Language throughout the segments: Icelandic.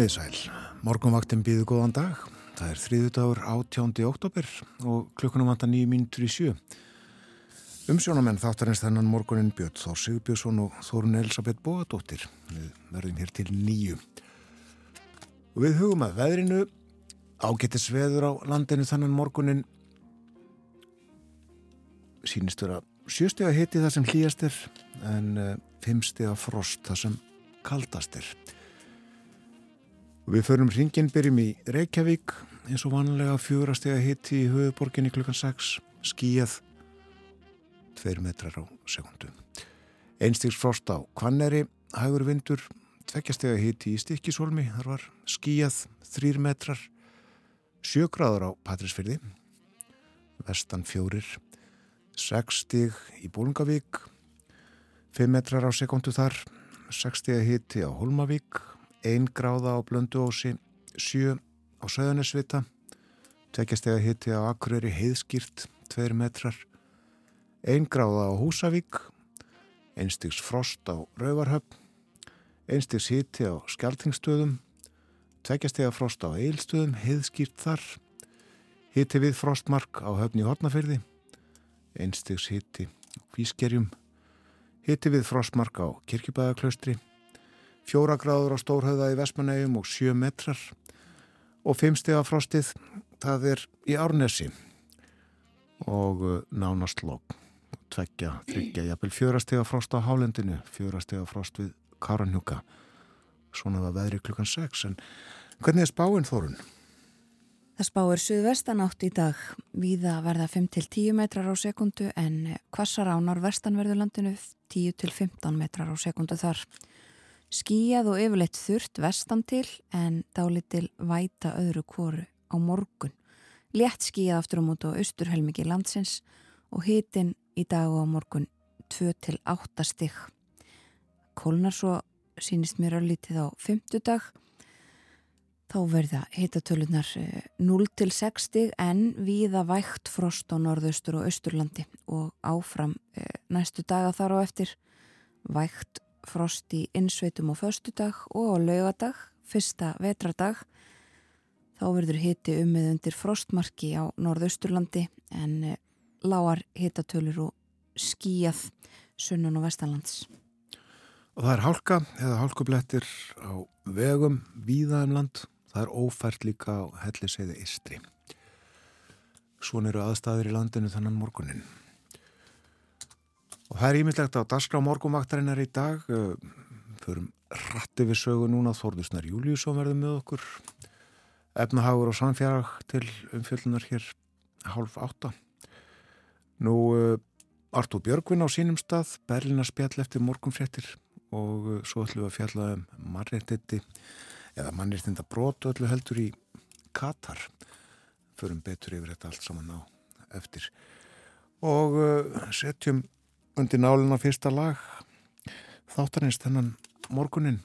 Komiði sæl, morgunvaktin býðu góðan dag. Það er þriðu dagur 18. oktober og klukkunum vanda nýju mínutur í sjö. Umsjónamenn þáttarins þennan morgunin Björn Þór Sigurbjörnsson og Þórun Elisabeth Bóadóttir. Við verðum hér til nýju. Og við hugum að veðrinu ágetis veður á landinu þennan morgunin sínist vera sjöstega hiti það sem hlýjast er en uh, fimmstega frost það sem kaldast er. Við förum ringin, byrjum í Reykjavík eins og vanlega fjórastega hitti í höfuborginni klukkan 6 skíjað 2 metrar á sekundu. Einstigs frost á Kvanneri, hægur vindur, tveggjastega hitti í Stikkisólmi, þar var skíjað 3 metrar, 7 gráður á Patrísfyrði, vestan fjórir, 6 stig í Bólungavík, 5 metrar á sekundu þar, 6 stega hitti á Holmavík, 1 gráða á Blönduósi, 7 á Söðunisvita, tveggjastega hitti á Akureyri heiðskýrt, 2 metrar, 1 gráða á Húsavík, einstigs frost á Rauvarhöfn, einstigs hitti á Skeltingstöðum, tveggjastega frost á Eilstöðum, heiðskýrt þar, hitti við frostmark á höfni Hortnafyrði, einstigs hitti á Kvískerjum, hitti við frostmark á Kirkjubæðaklaustri, fjóra gráður á Stórhauða í Vestmanægum og sjö metrar. Og fimmstega frostið það er í Árnesi. Og uh, nánast lók tveggja, þryggja, jafnvel fjórastega frost á Hálendinu, fjórastega frost við Karanjúka. Svona var veðri klukkan 6 en hvernig er spáinn þórun? Það spáir suðvestan átt í dag. Viða verða 5-10 metrar á sekundu en kvassar á norðvestanverðurlandinu 10-15 metrar á sekundu þar Skíjað og yfirleitt þurft vestan til en dálitil væta öðru kóru á morgun. Létt skíjað aftur á mótu á austurhelmiki landsins og hitin í dag og á morgun 2-8 stygg. Kólnar svo sínist mér öllítið á fymtudag. Þá verða hitatölunar 0-6 stygg en viða vægt frost á norðaustur og austurlandi og áfram eh, næstu daga þar á eftir vægt frost í innsveitum á föstudag og á laugadag, fyrsta vetradag. Þá verður hiti ummið undir frostmarki á norðausturlandi en eh, lágar hitatölur og skíjað sunnan og vestanlands. Og það er hálka eða hálkublettir á vegum víðaðum land. Það er ófært líka á helliseiði istri. Svon eru aðstæður í landinu þannan morgunin. Og það er ímyndlegt á Dasgrá morgumvaktarinnar í dag. Förum ratti við sögu núna Þórðusnar Júliusson verður með okkur. Efnahagur og samfjarag til umfjöldunar hér hálf átta. Nú Artúr Björgvin á sínum stað, Berlina spjall eftir morgumfréttir og svo ætlum við að fjalla um mannréttindi eða mannréttinda brotu öllu heldur í Katar. Förum betur yfir þetta allt saman á eftir. Og setjum undir náluna fyrsta lag þáttanins þennan morgunin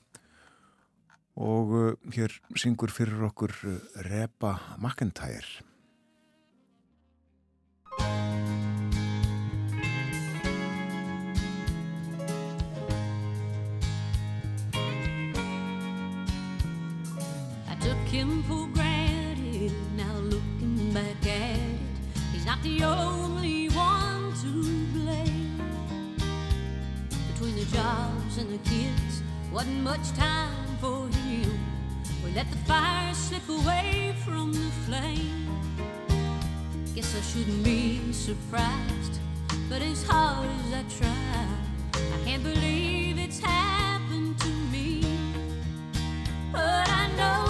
og uh, hér syngur fyrir okkur uh, Reba McIntyre. I took him for granted now looking back at it he's not the only and the kids. Wasn't much time for him. We let the fire slip away from the flame. Guess I shouldn't be surprised but as hard as I try I can't believe it's happened to me. But I know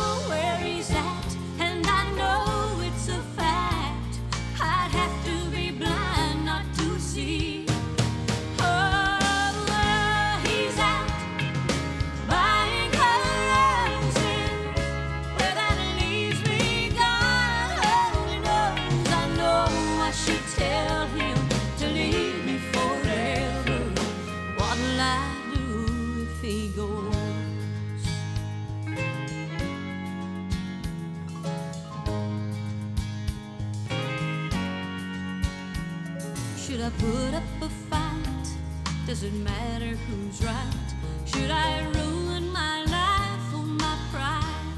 it matter who's right? Should I ruin my life for my pride?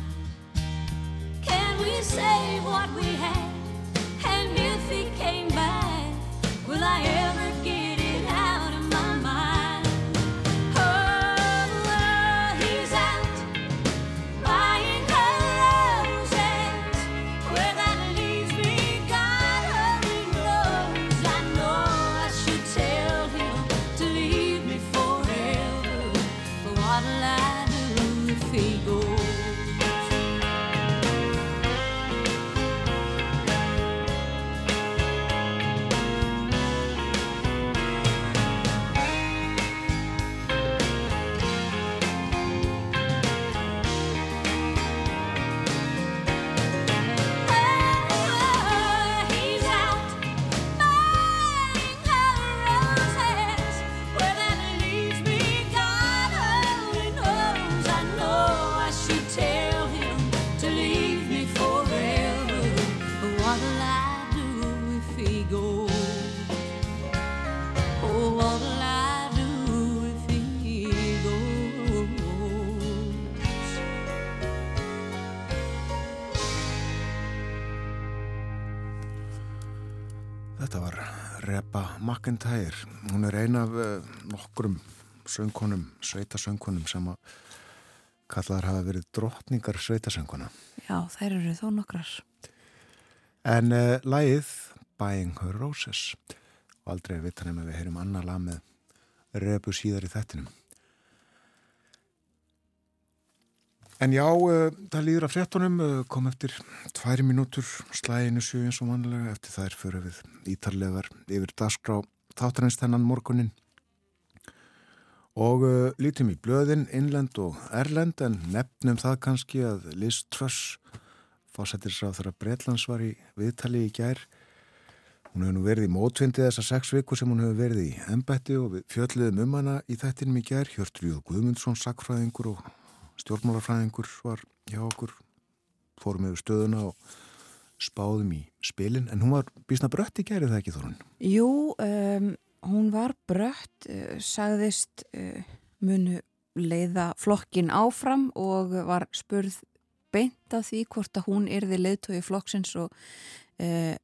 Can we save what we had? And if he came back, will I ever? McIntyre. Hún er eina af uh, nokkrum söngkonum, sveitasöngkonum sem að kallaðar hafa verið drottningar sveitasöngkona. Já, þær eru þó nokkrar. En uh, lagið Buying Her Roses og aldrei vita nefn að við heyrum annar lag með Rebu síðar í þettinum. En já, uh, það líður að fréttunum, uh, kom eftir tværi mínútur slæginu sjö eins og vanlega eftir þær fyrir við ítarlegar yfir dagskrá þáttarins þennan morgunin. Og uh, lítum í blöðin, innlend og erlend en nefnum það kannski að Liz Truss, fósættisráð þegar Breitlands var í viðtali í gær, Hún hefur nú verið í mótvindi þessar sex viku sem hún hefur verið í embætti og við fjöldliðum um hana í þættinum í gær. Hjörtrúð Guðmundsson, sakfræðingur og stjórnmálafræðingur var hjá okkur. Fórum yfir stöðuna og spáðum í spilin. En hún var bísna brött í gæri það ekki þorun? Jú, um, hún var brött, uh, sagðist uh, munu leiða flokkin áfram og var spurð beint af því hvort að hún yrði leiðtói flokksins og uh,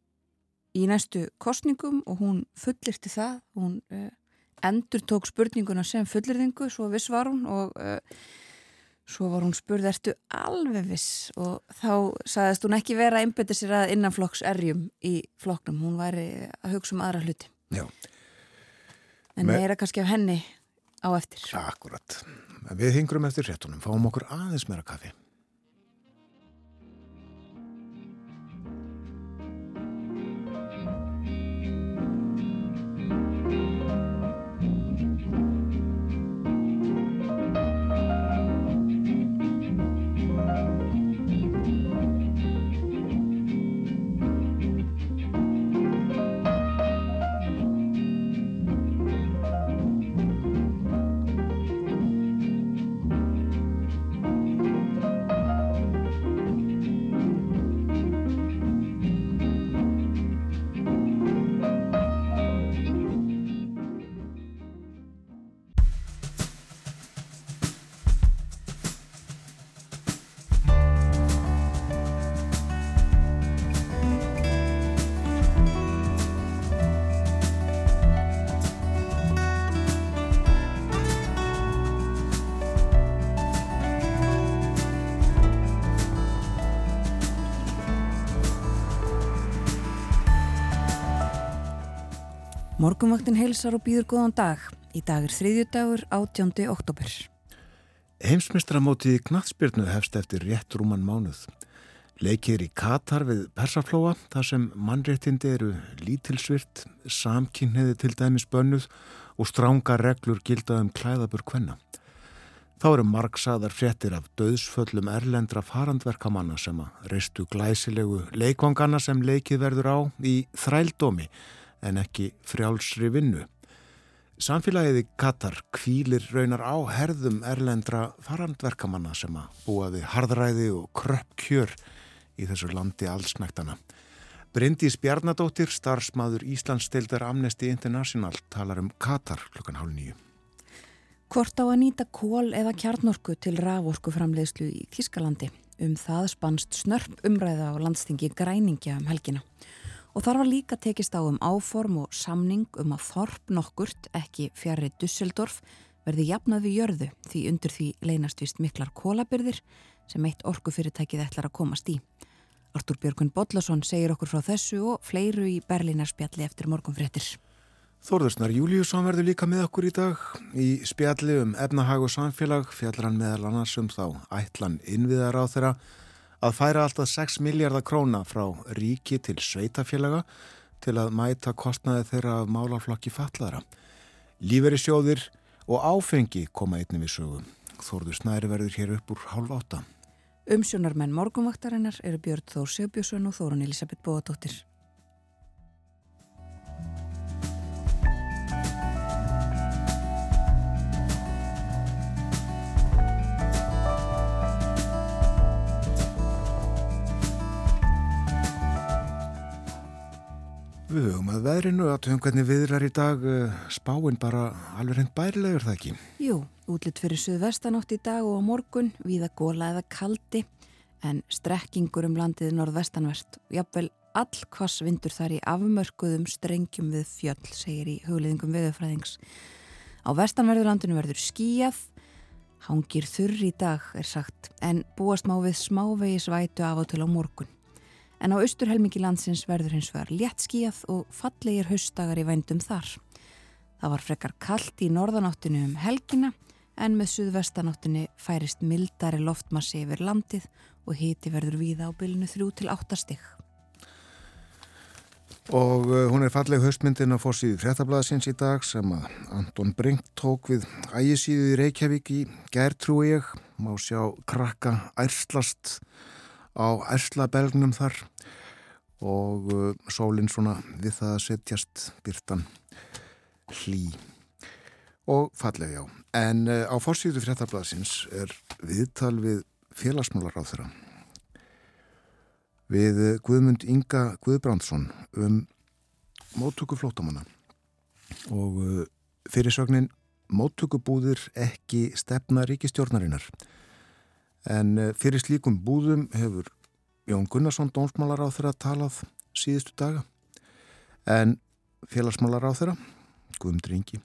í næstu kostningum og hún fullirti það, hún uh, endur tók spurninguna sem fullirðingu, svo viss var hún og uh, svo var hún spurð, ertu alveg viss og þá sagðist hún ekki vera að einbeta sér að innanflokks erjum í flokknum, hún væri að hugsa um aðra hluti. Já. En Me- meira kannski af henni á eftir. Akkurat. Við hingrum eftir réttunum, fáum okkur aðeins meira kaffi. Morgumvaktin heilsar og býður góðan dag. Í dag er þriðjudagur 18. oktober. Heimsmystramótið í knatsbyrnu hefst eftir rétt rúman mánuð. Leikir í Katar við Persaflóa, þar sem mannréttindi eru lítilsvirt, samkynniði til dæmis bönnuð og stránga reglur gilda um klæðabur kvenna. Þá eru margsaðar fréttir af döðsföllum erlendra farandverkamanna sem að reistu glæsilegu leikvangana sem leikið verður á í þrældómi en ekki frjálsri vinnu. Samfélagið í Katar kvílir raunar á herðum erlendra farandverkamanna sem að búa við harðræði og kröpp kjör í þessu landi allsnæktana. Bryndís Bjarnadóttir, starfsmaður Íslandsdeildar Amnesty International, talar um Katar klukkan hálf nýju. Hvort á að nýta kól eða kjarnorku til raforku framleiðslu í Þískalandi? Um það spannst snörp umræða á landstingi græningja um helgina. Og þar var líka tekist á um áform og samning um að þorp nokkurt, ekki fjari Dusseldorf, verði jafnað við jörðu því undir því leynast vist miklar kólabyrðir sem eitt orkufyrirtækið ætlar að komast í. Artur Björgun Bodlason segir okkur frá þessu og fleiru í Berlínarspjalli eftir morgunfréttir. Þórðursnar Júliusson verður líka með okkur í dag í spjalli um efnahag og samfélag fjallar hann meðal annars um þá ætlan innviðar á þeirra að færa alltaf 6 miljardar króna frá ríki til sveitafélaga til að mæta kostnaði þeirra af málarflokki fallara. Líferi sjóðir og áfengi koma einnig við sögum. Þórðursnæri verður hér upp úr hálf átta. Umsjónarmenn morgunvaktarinnar eru Björn Þór Sjöbjörnsson og Þórun Elisabeth Bóadóttir. Við höfum að veðrinu að töfum hvernig viðrar í dag eh, spáinn bara alveg reynd bærilegur það ekki? Jú, útlitt fyrir suðvestanátt í dag og á morgun, viða góla eða kaldi, en strekkingur um landið norðvestanvert. Jafnvel all hvas vindur þar í afmörkuðum strengjum við fjöll, segir í hugliðingum viðfræðings. Á vestanverðurlandinu verður skíjað, hangir þurr í dag, er sagt, en búast má við smávegi svætu af og til á morgun. En á austurhelmingi landsins verður hins vegar léttskíjað og fallegir haustagar í vændum þar. Það var frekar kallt í norðanáttinu um helgina en með suðvestanáttunni færist mildari loftmassi yfir landið og hiti verður víða á bylunu 3-8 stygg. Og uh, hún er falleg höstmyndin á fórsíðu fréttablaðsins í dag sem að Anton Brink tók við ægisíðu í Reykjavík í gertrúi ég. Má sjá krakka ærslast á ærslabelgnum þar og uh, sólinn svona við það að setjast byrtan hlý og falleg já. En uh, á fórsíðu fréttablaðsins er viðtal við félagsmálar á þeirra við Guðmund Inga Guðbrandsson um móttöku flótamanna og uh, fyrirsögnin móttökubúðir ekki stefna ríkistjórnarinnar en uh, fyrir slíkum búðum hefur Jón Gunnarsson dónsmálar á þeirra talað síðustu daga. En félagsmálar á þeirra Guðmundur Ingi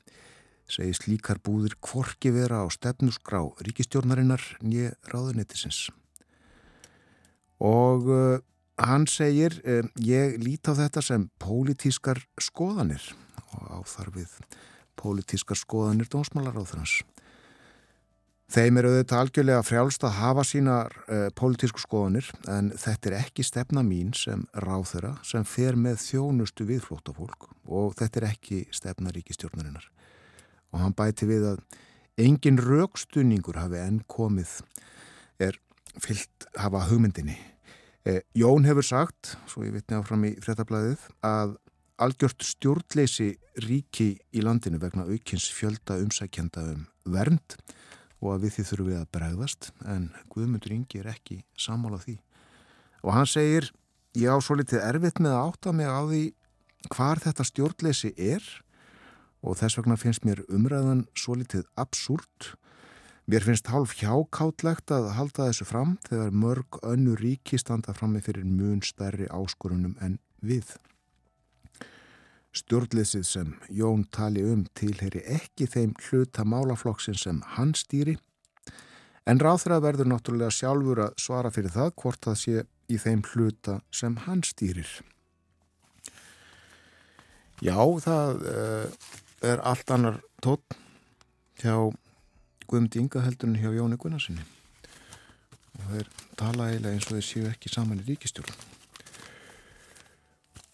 segi slíkar búðir kvorki vera á stefnusgrá ríkistjórnarinnar nýja ráðuneytisins. Og uh, hann segir uh, ég lít á þetta sem pólitískar skoðanir og áþarfið pólitískar skoðanir dónsmálar á þess Þeim eru auðvitað algjörlega frjálst að hafa sínar uh, pólitísku skoðanir en þetta er ekki stefna mín sem ráþöra sem fer með þjónustu við flótafólk og þetta er ekki stefna ríkistjórnarinnar. Og hann bæti við að engin raukstunningur hafi enn komið er fyllt hafa hugmyndinni. Eh, Jón hefur sagt, svo ég vitni áfram í frettablaðið, að algjört stjórnleysi ríki í landinu vegna aukins fjölda umsækjenda um vernd og að við því þurfum við að bregðast en Guðmundur Ingi er ekki sammála því. Og hann segir ég á svo litið erfitt með að átta mig á því hvar þetta stjórnleysi er og þess vegna finnst mér umræðan svo litið absúrt mér finnst hálf hjákáttlegt að halda þessu fram þegar mörg önnu ríki standa frammi fyrir mun stærri áskorunum en við Stjórnleysið sem Jón tali um tilheri ekki þeim hluta málaflokksinn sem hann stýri en ráþra verður náttúrulega sjálfur að svara fyrir það hvort það sé í þeim hluta sem hann stýrir. Já, það uh, er allt annar tótt hjá Guðmund Inga heldurinn hjá Jóni Gunnarsinni og þeir tala eiginlega eins og þeir séu ekki saman í ríkistjórn.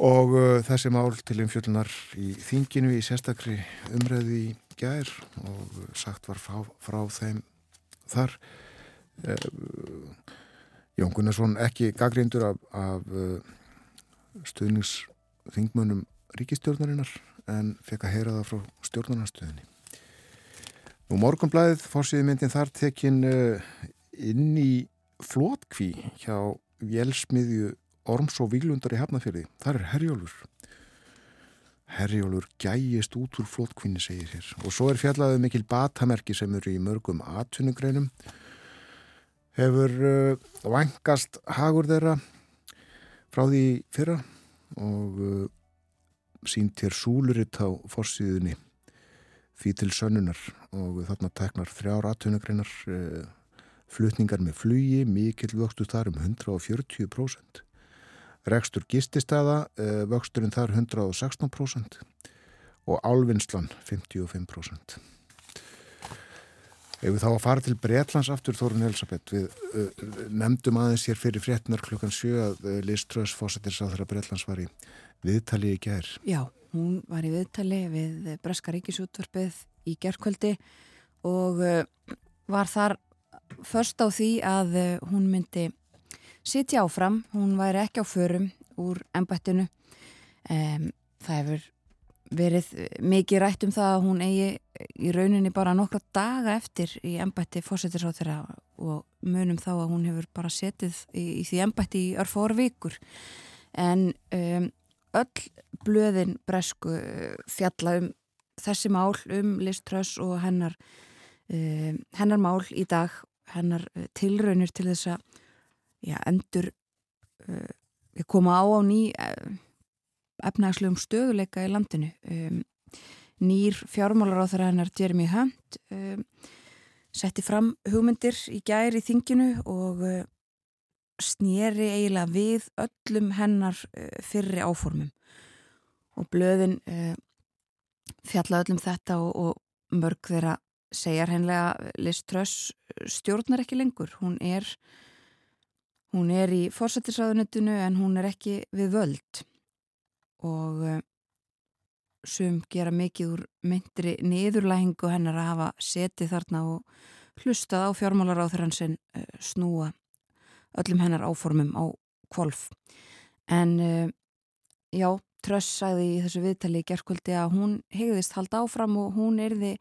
Og uh, þessi mál til umfjöldunar í þinginu í sérstakri umræði í gær og sagt var frá, frá þeim þar. Uh, Jón Gunnarsson ekki gaggrindur af, af uh, stuðningsþingmönum ríkistjórnarinnar en fekk að heyra það frá stjórnarnarstöðinni. Nú morgunblæðið fórsýði myndin þar tekin uh, inn í flótkví hjá velsmiðju Orms og Víglundar í Hafnafjörði. Það er Herjólfur. Herjólfur gæjist út úr flótkvinni, segir hér. Og svo er fjallaðið mikil batamerki sem eru í mörgum atvinnugreinum. hefur uh, vangast hagur þeirra frá því fyrra og uh, sínt hér súluritt á forsiðunni því til sönnunar og þarna teknar þrjár aðtunugreinar uh, flutningar með flugi, mikill vöxtu þar um 140%. Rekstur gististaða, uh, vöxturinn þar 116% og álvinnslan 55%. Ef við þá að fara til Breitlands aftur Þórun Elisabeth, við uh, nefndum aðeins hér fyrir fréttinar klukkan 7 að uh, Liz Truss fósættir sá þegar Breitlands var í viðtali í gær. Já, hún var í viðtali við Breska Ríkisútvarpið í gerðkvöldi og uh, var þar först á því að hún myndi sitja áfram, hún væri ekki á förum úr embættinu. Um, það hefur verið mikið rætt um það að hún eigi í rauninni bara nokkra daga eftir í embætti fósættisáþurra og munum þá að hún hefur bara setið í, í því embætti í örfóra vikur en um, öll blöðin bresku fjalla um þessi mál um Liströss og hennar um, hennar mál í dag hennar tilraunir til þess að já, endur uh, koma á á ný uh, efnagslegum stöðuleika í landinu. Um, nýr fjármálar á þeirra hennar Jeremy Hunt um, setti fram hugmyndir í gæri í þinginu og uh, snýri eiginlega við öllum hennar fyrri áformum. Og blöðin fjalla öllum þetta og, og mörg þeirra segjar hennilega Liz Truss stjórnar ekki lengur. Hún er hún er í fórsættisraðunitinu en hún er ekki við völd og uh, sum gera mikið úr myndri niðurlægingu hennar að hafa setið þarna og hlustað á fjármálar á þeirra sem uh, snúa öllum hennar áformum á kvolf. En uh, já, Tröss sagði í þessu viðtali í gerðkvöldi að hún hegðist halda áfram og hún erði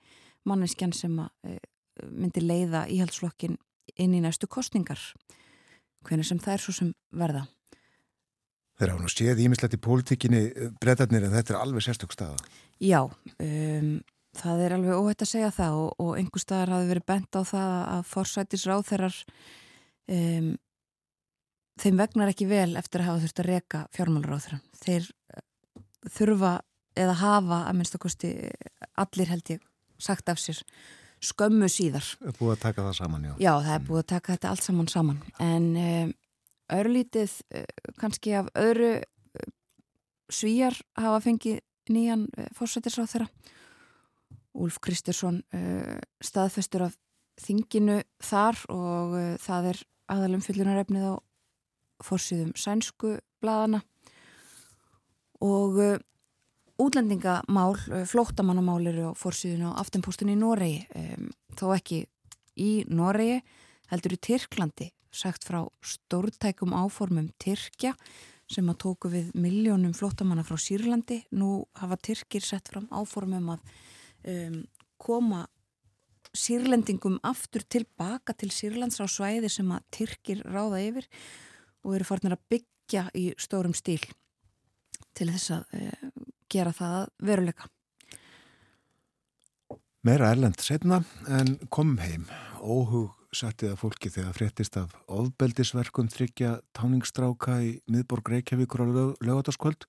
manneskjan sem myndi leiða íhaldsflokkin inn í næstu kostningar. Hvernig sem það er svo sem verða. Þeir hafa nú séð ímislegt í pólitíkinni breytarnir en þetta er alveg sérstök staða. Já, um, það er alveg óhætt að segja það og, og einhver staðar hafi verið bent á það að forsætisráð þeirrar um, þeim vegnar ekki vel eftir að hafa þurft að reka fjármálur á þeirra. Þeir uh, þurfa eða hafa að minnstakosti allir held ég sagt af sér skömmu síðar. Það er búið að taka það saman, já. Já, það er búið að taka þetta allt saman saman en um, örlítið kannski af öðru svíjar hafa fengið nýjan fórsættisráð þeirra Úlf Kristursson staðfestur af þinginu þar og það er aðalum fyllunarefnið á fórsýðum sænsku bladana og útlendingamál, flóttamannamál eru á fórsýðun á aftenpóstunni í Noregi þó ekki í Noregi heldur í Tyrklandi sagt frá stórtækum áformum Tyrkja sem að tóku við miljónum flottamanna frá Sýrlandi. Nú hafa Tyrkir sett fram áformum að um, koma sýrlendingum aftur tilbaka til Sýrlands á svæði sem að Tyrkir ráða yfir og eru farinir að byggja í stórum stíl til þess að uh, gera það veruleika. Meira erlend setna en kom heim. Óhug sattið að fólki þegar fréttist af ofbeldisverkum þryggja táningsstráka í miðborg Reykjavíkur á lögataskvöld.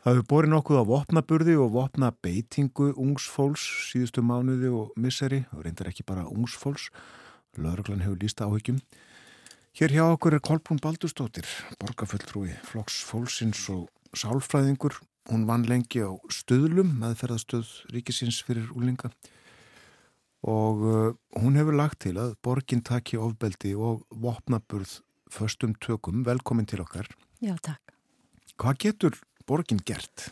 Það hefur borið nokkuð á vopnaburði og vopna beitingu ungsfólks síðustu mánuði og misseri og reyndar ekki bara ungsfólks. Lörglann hefur lísta áhyggjum. Hér hjá okkur er Kolbrún Baldurstóttir, borgarfulltrúi, flokks fólksins og sálfræðingur. Hún vann lengi á stöðlum, meðferðastöð ríkisins fyrir úlinga og uh, hún hefur lagt til að borgin taki ofbeldi og vopnaburð förstum tökum. Velkomin til okkar. Já, takk. Hvað getur borgin gert?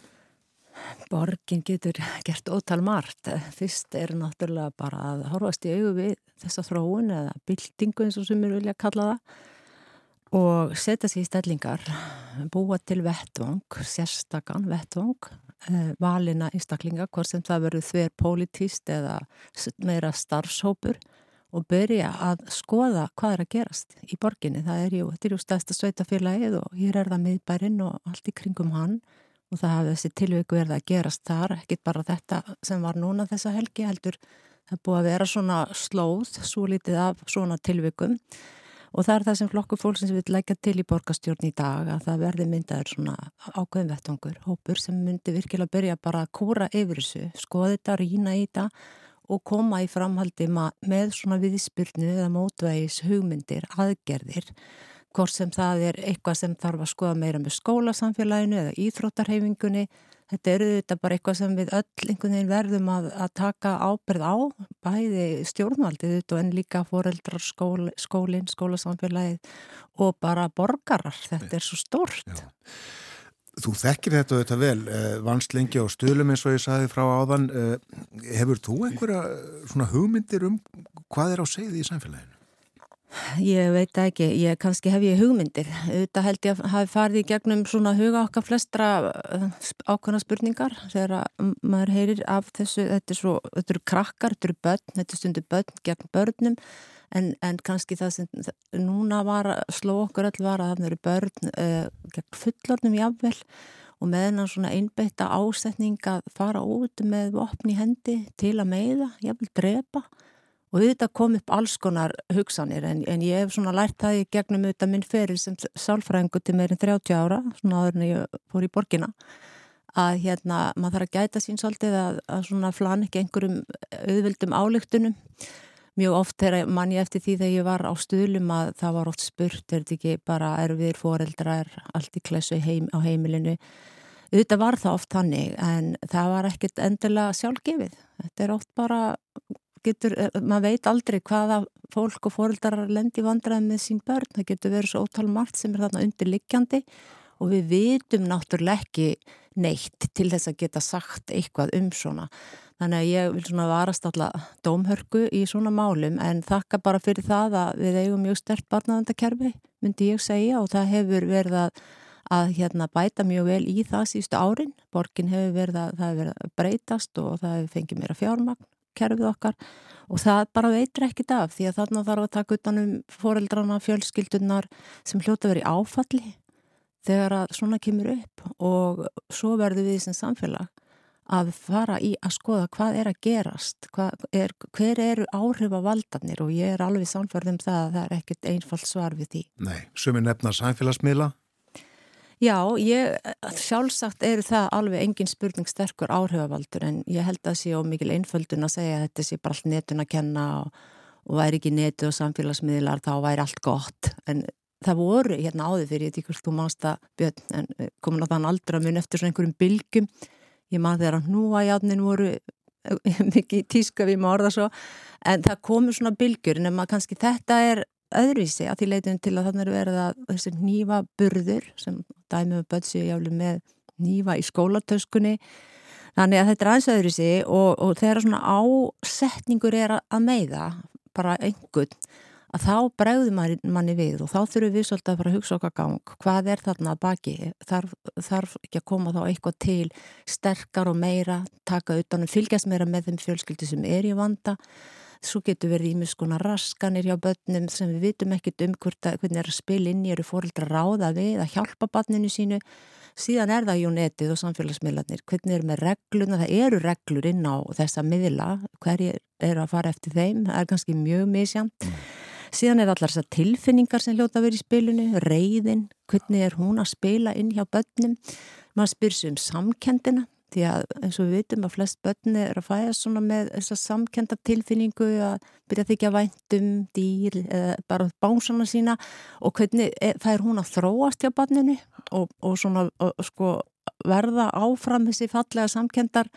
Borgin getur gert ótal margt. Fyrst er náttúrulega bara að horfast í augu við þessa þróun eða byltingu eins og sem við vilja kalla það og setja sér í stellingar, búa til vettvang, sérstakann vettvang, eh, valina einstaklinga, hvort sem það verður þver politíst eða meira starfshópur og börja að skoða hvað er að gerast í borginni. Það er jú, þetta er jú stæðsta sveitafélagið og hér er það miðbærin og allt í kringum hann og það hafði þessi tilvíku verið að gerast þar, ekkit bara þetta sem var núna þessa helgi heldur Það búið að vera svona slóð, svo litið af svona tilvikum og það er það sem flokkur fólksins vil leggja til í borgastjórn í dag að það verði myndaður svona ákveðin vettangur, hópur sem myndi virkilega byrja bara að kóra yfir þessu, skoða þetta, rína í þetta og koma í framhaldi með svona viðspyrnu eða mótvægis hugmyndir, aðgerðir hvort sem það er eitthvað sem þarf að skoða meira með skólasamfélaginu eða íþróttarhefingunni þetta eru þetta bara eitthvað sem við öll einhvern veginn verðum að, að taka ábyrð á bæði stjórnvaldið þetta en líka foreldrar skól, skólinn, skólasamfélagið og bara borgarar, þetta er svo stort Já. Þú þekkir þetta og þetta vel, eh, vannst lengi á stöðlum eins og ég saði frá áðan eh, hefur þú einhverja hugmyndir um hvað er á segði í samfélaginu? Ég veit ekki, ég kannski hef ég hugmyndir. Þetta held ég að hafi farið í gegnum svona huga okkar flestra eh, ákvæmna spurningar þegar maður heyrir af þessu, þetta, er svo, þetta eru krakkar, þetta eru börn, þetta er stundu börn gegn börnum en, en kannski það sem núna var sló okkur öll var að það eru börn uh, gegn fullornum jáfnvel og með hennar svona einbeitta ásetning að fara út með vopn í hendi til að meiða, jáfnvel drepa og þetta kom upp alls konar hugsanir en, en ég hef svona lært það í gegnum auðvitað minn feril sem sálfræðingu til meirinn 30 ára, svona áður en ég fór í borgina að hérna maður þarf að gæta sín svolítið að, að svona flan ekki einhverjum auðvildum álugtunum mjög oft er mann ég eftir því þegar ég var á stuðlum að það var oft spurt, er þetta ekki bara erfiðir foreldrar, allt í klessu heim, á heimilinu? Auðvitað var það oft hannig en það var ekkert endilega sjálfgefið, þetta er oft bara getur, eh, maður veit aldrei hvaða fólk og fóröldar lendi vandraði með sín börn, það getur verið svo ótal margt sem er þarna undirliggjandi og við vitum náttúrulega ekki neitt til þess að geta sagt eitthvað um svona. Þannig að ég vil svona varast alltaf dómhörku í svona málum en þakka bara fyrir það að við eigum mjög stert barnaðandakerfi, myndi ég segja og það hefur verið að, að hérna, bæta mjög vel í það sístu árin. Borgin hefur verið að, verið að breytast og það hefur fengið mér að fjármagn kerfið okkar og það bara veitur ekkit af því að þarna þarf að taka utanum foreldrana, fjölskyldunar sem hljóta verið áfalli þegar að svona kemur upp og svo verður við sem samfélag að fara í að skoða hvað er að gerast, er, hver eru áhrif af valdarnir og ég er alveg samfærð um það að það er ekkert einfallt svar við því. Nei, sumi nefna samfélagsmiðla Já, ég, sjálfsagt eru það alveg engin spurning sterkur áhrifavaldur en ég held að það sé ómikil einföldun að segja að þetta sé bara allt netun að kenna og, og væri ekki netu og samfélagsmiðlar þá væri allt gott. En það voru hérna áður fyrir, ég veit ekki hvort þú mannst að björn en eh, komin á þann aldra mun eftir svona einhverjum bylgum ég man þegar að núa játnin voru eh, mikið tíska við maður orða svo en það komur svona bylgur en kannski þetta er öðruvísi að því leitum til að þannig er verið að nýfa burður sem dæmið með bötsi með nýfa í skólatöskunni. Þannig að þetta er aðeins öðruvísi og, og þegar svona ásetningur er að meiða bara einhvern að þá bregður manni, við og þá þurfum við svolítið að fara að hugsa okkar gang. Hvað er þarna baki? Þarf, þarf ekki að koma þá eitthvað til sterkar og meira taka utanum fylgjast meira með þeim fjölskyldi sem er í vanda Svo getur verið ímiðskona raskanir hjá börnum sem við vitum ekkit um hvernig er að spila inn í eru fóröldra ráða við að hjálpa barninu sínu. Síðan er það jú netið og samfélagsmiðlarnir. Hvernig er með regluna? Það eru reglur inn á þessa miðla. Hverjir eru að fara eftir þeim? Það er kannski mjög misjamt. Mm. Síðan er allar þessar tilfinningar sem hljóta að vera í spilinu. Reyðin, hvernig er hún að spila inn hjá börnum? Man spyr sér um samkendina því að eins og við vitum að flest börni er að fæða svona með þessa samkenda tilfinningu að byrja að þykja væntum dýr eða bara bánsana sína og hvernig fær hún að þróast hjá barninu og, og svona og, sko verða áfram þessi fallega samkendar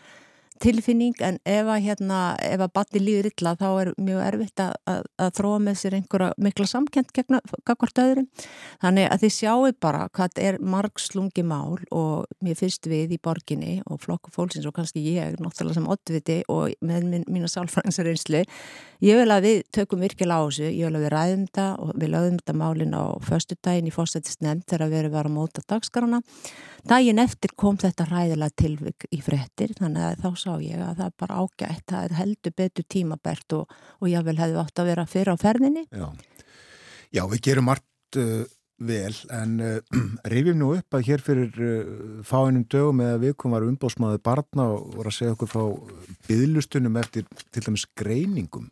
tilfinning en ef að hérna, ef að bati líður illa þá er mjög erfitt að, að, að þróa með sér einhverja mikla samkend gegn hvert öðrum. Þannig að þið sjáu bara hvað er margslungi mál og mér fyrst við í borginni og flokku fólksins og kannski ég náttúrulega sem oddviti og með mín, mína sálfræðinsarinslu ég vil að við tökum virkilega á þessu ég vil að við ræðum þetta og við lögum þetta málin á förstu daginn í fórstættist nefnd þegar við erum að móta dagskarana Daginn eftir kom þetta ræðilega tilvik í frettir þannig að þá sá ég að það er bara ágætt, það er heldur betur tímabært og, og ég vel hefði átt að vera fyrir á ferðinni. Já, Já við gerum margt uh, vel en uh, rifjum nú upp að hér fyrir uh, fáinum dögum eða vikum var umbóðsmaður barna og voru að segja okkur frá byðlustunum eftir til dæmis greiningum.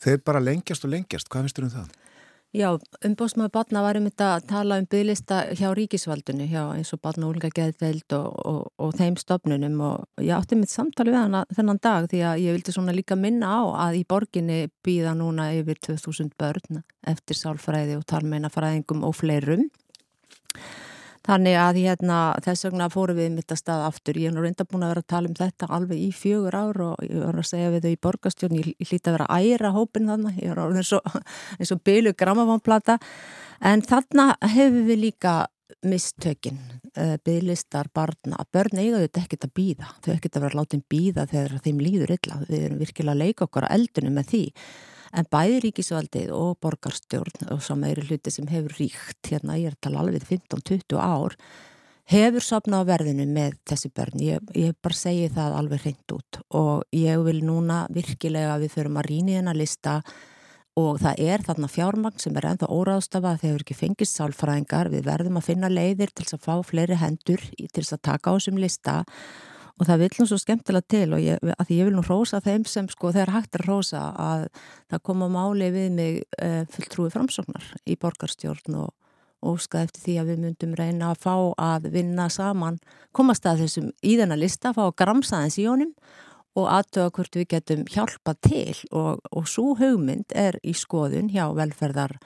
Þeir bara lengjast og lengjast. Hvað finnst þér um það? Já, umbóðsmaður barna var um þetta að tala um bygglista hjá ríkisvaldinu, hjá eins og barna og úlinga geðveld og, og, og þeim stopnunum og ég átti mitt samtali við hana þennan dag því að ég vildi svona líka minna á að í borginni býða núna yfir 2000 börn eftir sálfræði og talmeinafræðingum og fleirum. Þannig að hérna, þess vegna fórum við mitt að staða aftur. Ég er nú reynda búin að vera að tala um þetta alveg í fjögur ár og ég var að segja við þau í borgastjórn, ég, hlýtti að vera að æra hópin þannig, ég var eins og, eins og bylu gramafónplata, en þannig hefur við líka mistökin, uh, bygglistar, barna, börn eiga þetta ekkert að býða, þau ekkert að vera látin býða þegar þeim líður illa, við erum virkilega að leika okkar á eldunum með því en bæði ríkisvaldið og borgarstjórn og svo meiri hluti sem hefur ríkt hérna ég er að tala alveg 15-20 ár hefur sopnað verðinu með þessi börn, ég, ég bara segi það alveg hreint út. Og ég vil núna virkilega við förum að rýna í hennar lista og það er þarna fjármagn sem er ennþá óráðstafa þegar ekki fengist sálfræðingar, við verðum að finna leiðir til að fá fleiri hendur til að taka á þessum lista. og það vil nú svo skemmtilega til og ég, að ég vil nú rósa þeim sem sko þegar hægt er að rósa að það koma máli við mig uh, fulltrúi framsóknar í borgarstjórn og óskað eftir því að við myndum reyna að fá að vinna saman, komast að þessum í þennan lista, fá að gramsa þess í honum og aðtöða hvort við getum hjálpa til. Og, og svo hugmynd er í skoðun hjá velferðar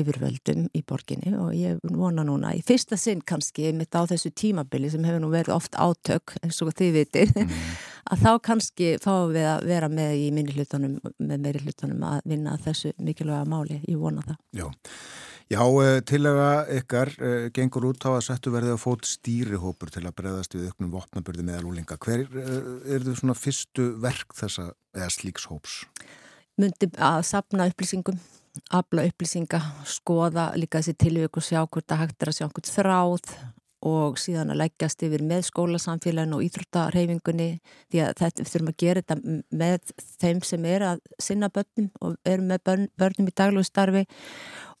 yfirvöldum í borginni og ég vona núna í fyrsta sinn kannski mitt á þessu tímabili sem hefur nú verið oft átök eins og þið vitir mm. að þá kannski fáum við að vera með í minni hlutunum, með meiri hlutunum að vinna þessu mikilvæga máli, ég vona það. Já, Já eh, tilaga ykkar eh, gengur út á að settu verði að fót stýrihópur til að breyðast við auknum vopnabörði meðal úlinga hver eh, er þau svona fyrstu verk þessa eða slíkshóps? Mundi að sapna upplýsingum afla upplýsinga, skoða líka þessi tilvík og sjá hvort að hægt er að sjá hvort þráð og síðan að leggjast yfir með skólasamfélaginu og íþróttarhefingunni því að þetta, við þurfum að gera þetta með þeim sem er að sinna börnum og eru með börn, börnum í daglegu starfi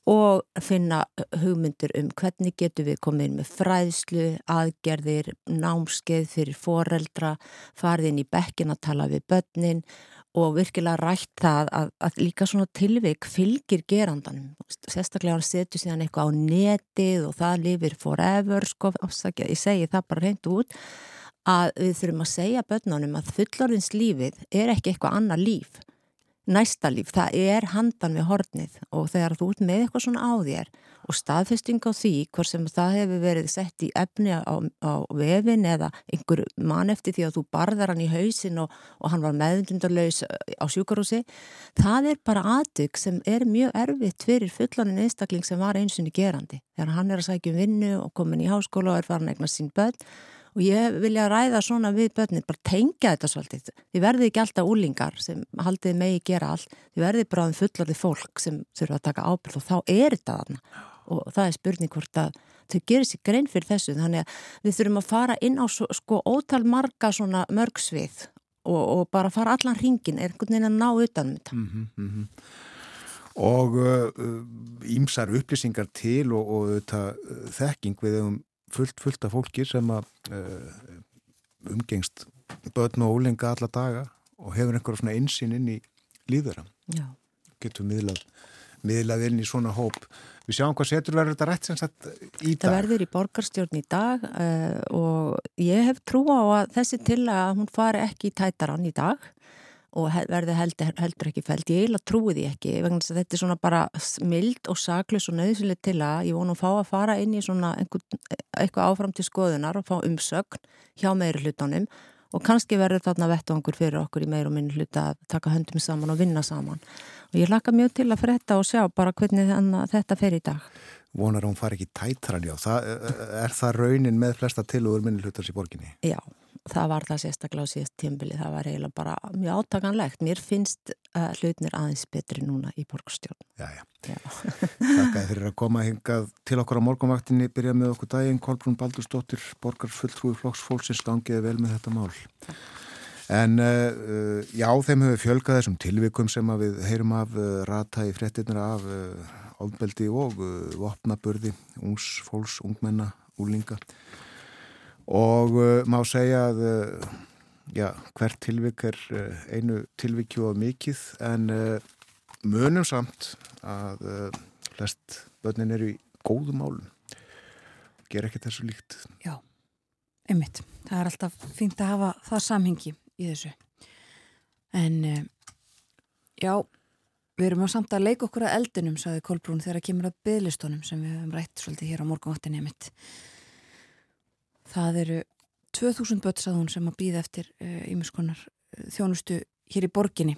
og finna hugmyndir um hvernig getur við komið inn með fræðslu, aðgerðir, námskeið fyrir foreldra, farið inn í bekkin að tala við börnin og virkilega rætt það að, að líka svona tilvik fylgir gerandanum. Sérstaklega hann setur síðan eitthvað á netið og það lifir forever, sko, ásakja, ég segi það bara reynd út, að við þurfum að segja börnunum að fullorðins lífið er ekki eitthvað annað líf. Næsta líf, það er handan við hornið. Og þegar þú ert með eitthvað svona á þér og staðfesting á því hvort sem það hefur verið sett í efni á, á vefin eða einhver mann eftir því að þú barðar hann í hausin og, og hann var meðundundarlaus á sjúkarúsi það er bara aðtök sem er mjög erfitt fyrir fullanin einstakling sem var einsunni gerandi. Þegar hann er að sækja um vinnu og komin í háskóla og er farin eitthvað sín börn og ég vilja ræða svona við börnir, bara tengja þetta svolítið. Þið verði ekki alltaf úlingar sem haldið megi gera allt, þið verði bara um fullarði fólk sem þurfa að taka ábyrð og þá er þetta þarna. Og það er spurning hvort að þau gerir sér grein fyrir þessu. Þannig að við þurfum að fara inn á sko ótal marga svona mörgsvið og, og bara fara allan hringin er einhvern veginn að ná utanum þetta. Mm -hmm, mm -hmm. Og ímsar uh, upplýsingar til og, og þetta, þekking. Við um fullt, fullt af fólki sem að uh, umgengst börn og ólenga alla daga og hefur einhverja svona einsinn inn í líðara. Já. Getur miðlað, miðlað inn í svona hóp Við sjáum hvað setur verður þetta rétt sem sagt í dag. Það verður í borgarstjórn í dag uh, og ég hef trú á að þessi til að hún fari ekki í tætarann í dag og verður heldur, heldur ekki fælt. Ég eila trúi því ekki vegna þess að þetta er svona bara mild og saklus og nöðsynlega til að ég vonu að fá að fara inn í svona einhver, eitthvað áfram til skoðunar og fá umsögn hjá meiri hlutunum og kannski verður þarna vettangur fyrir okkur í meir og minn hluta að taka höndum saman og vinna saman. Og ég laka mjög til að fretta og sjá bara hvernig þetta fer í dag. Vonar hún fari ekki tætran já, það, er það raunin með flesta tilugur minni hlutars í borginni? Já, það var það sérstaklega á síðast tímbili, það var eiginlega bara mjög átakanlegt. Mér finnst uh, hlutnir aðeins betri núna í borgstjórn. Já, já. já. Takk að fyrir að koma hingað til okkur á morgunvaktinni, byrja með okkur daginn, Kolbrún Baldurstóttir, borgar fulltrúi flokksfólksins, stangiði vel með þetta mál. En uh, já, þeim hefur fjölgað þessum tilvikum sem við heyrum af uh, rata í frettirnir af áðbeldi og vopnaburði, ungs fólks, ungmenna, úlinga og uh, má segja að uh, já, hvert tilvik er uh, einu tilvikju og mikið en uh, munum samt að uh, flest börnin eru í góðum málum ger ekki þessu líkt Já, einmitt. Það er alltaf fínt að hafa það samhengi í þessu. En já, við erum á samt að leika okkur að eldinum, saði Kolbrún, þegar að kemur að byðlistunum sem við höfum rætt svolítið hér á morgunváttinni mitt. Það eru 2000 börn, sagði hún, sem að býða eftir ímiskonar uh, þjónustu hér í borginni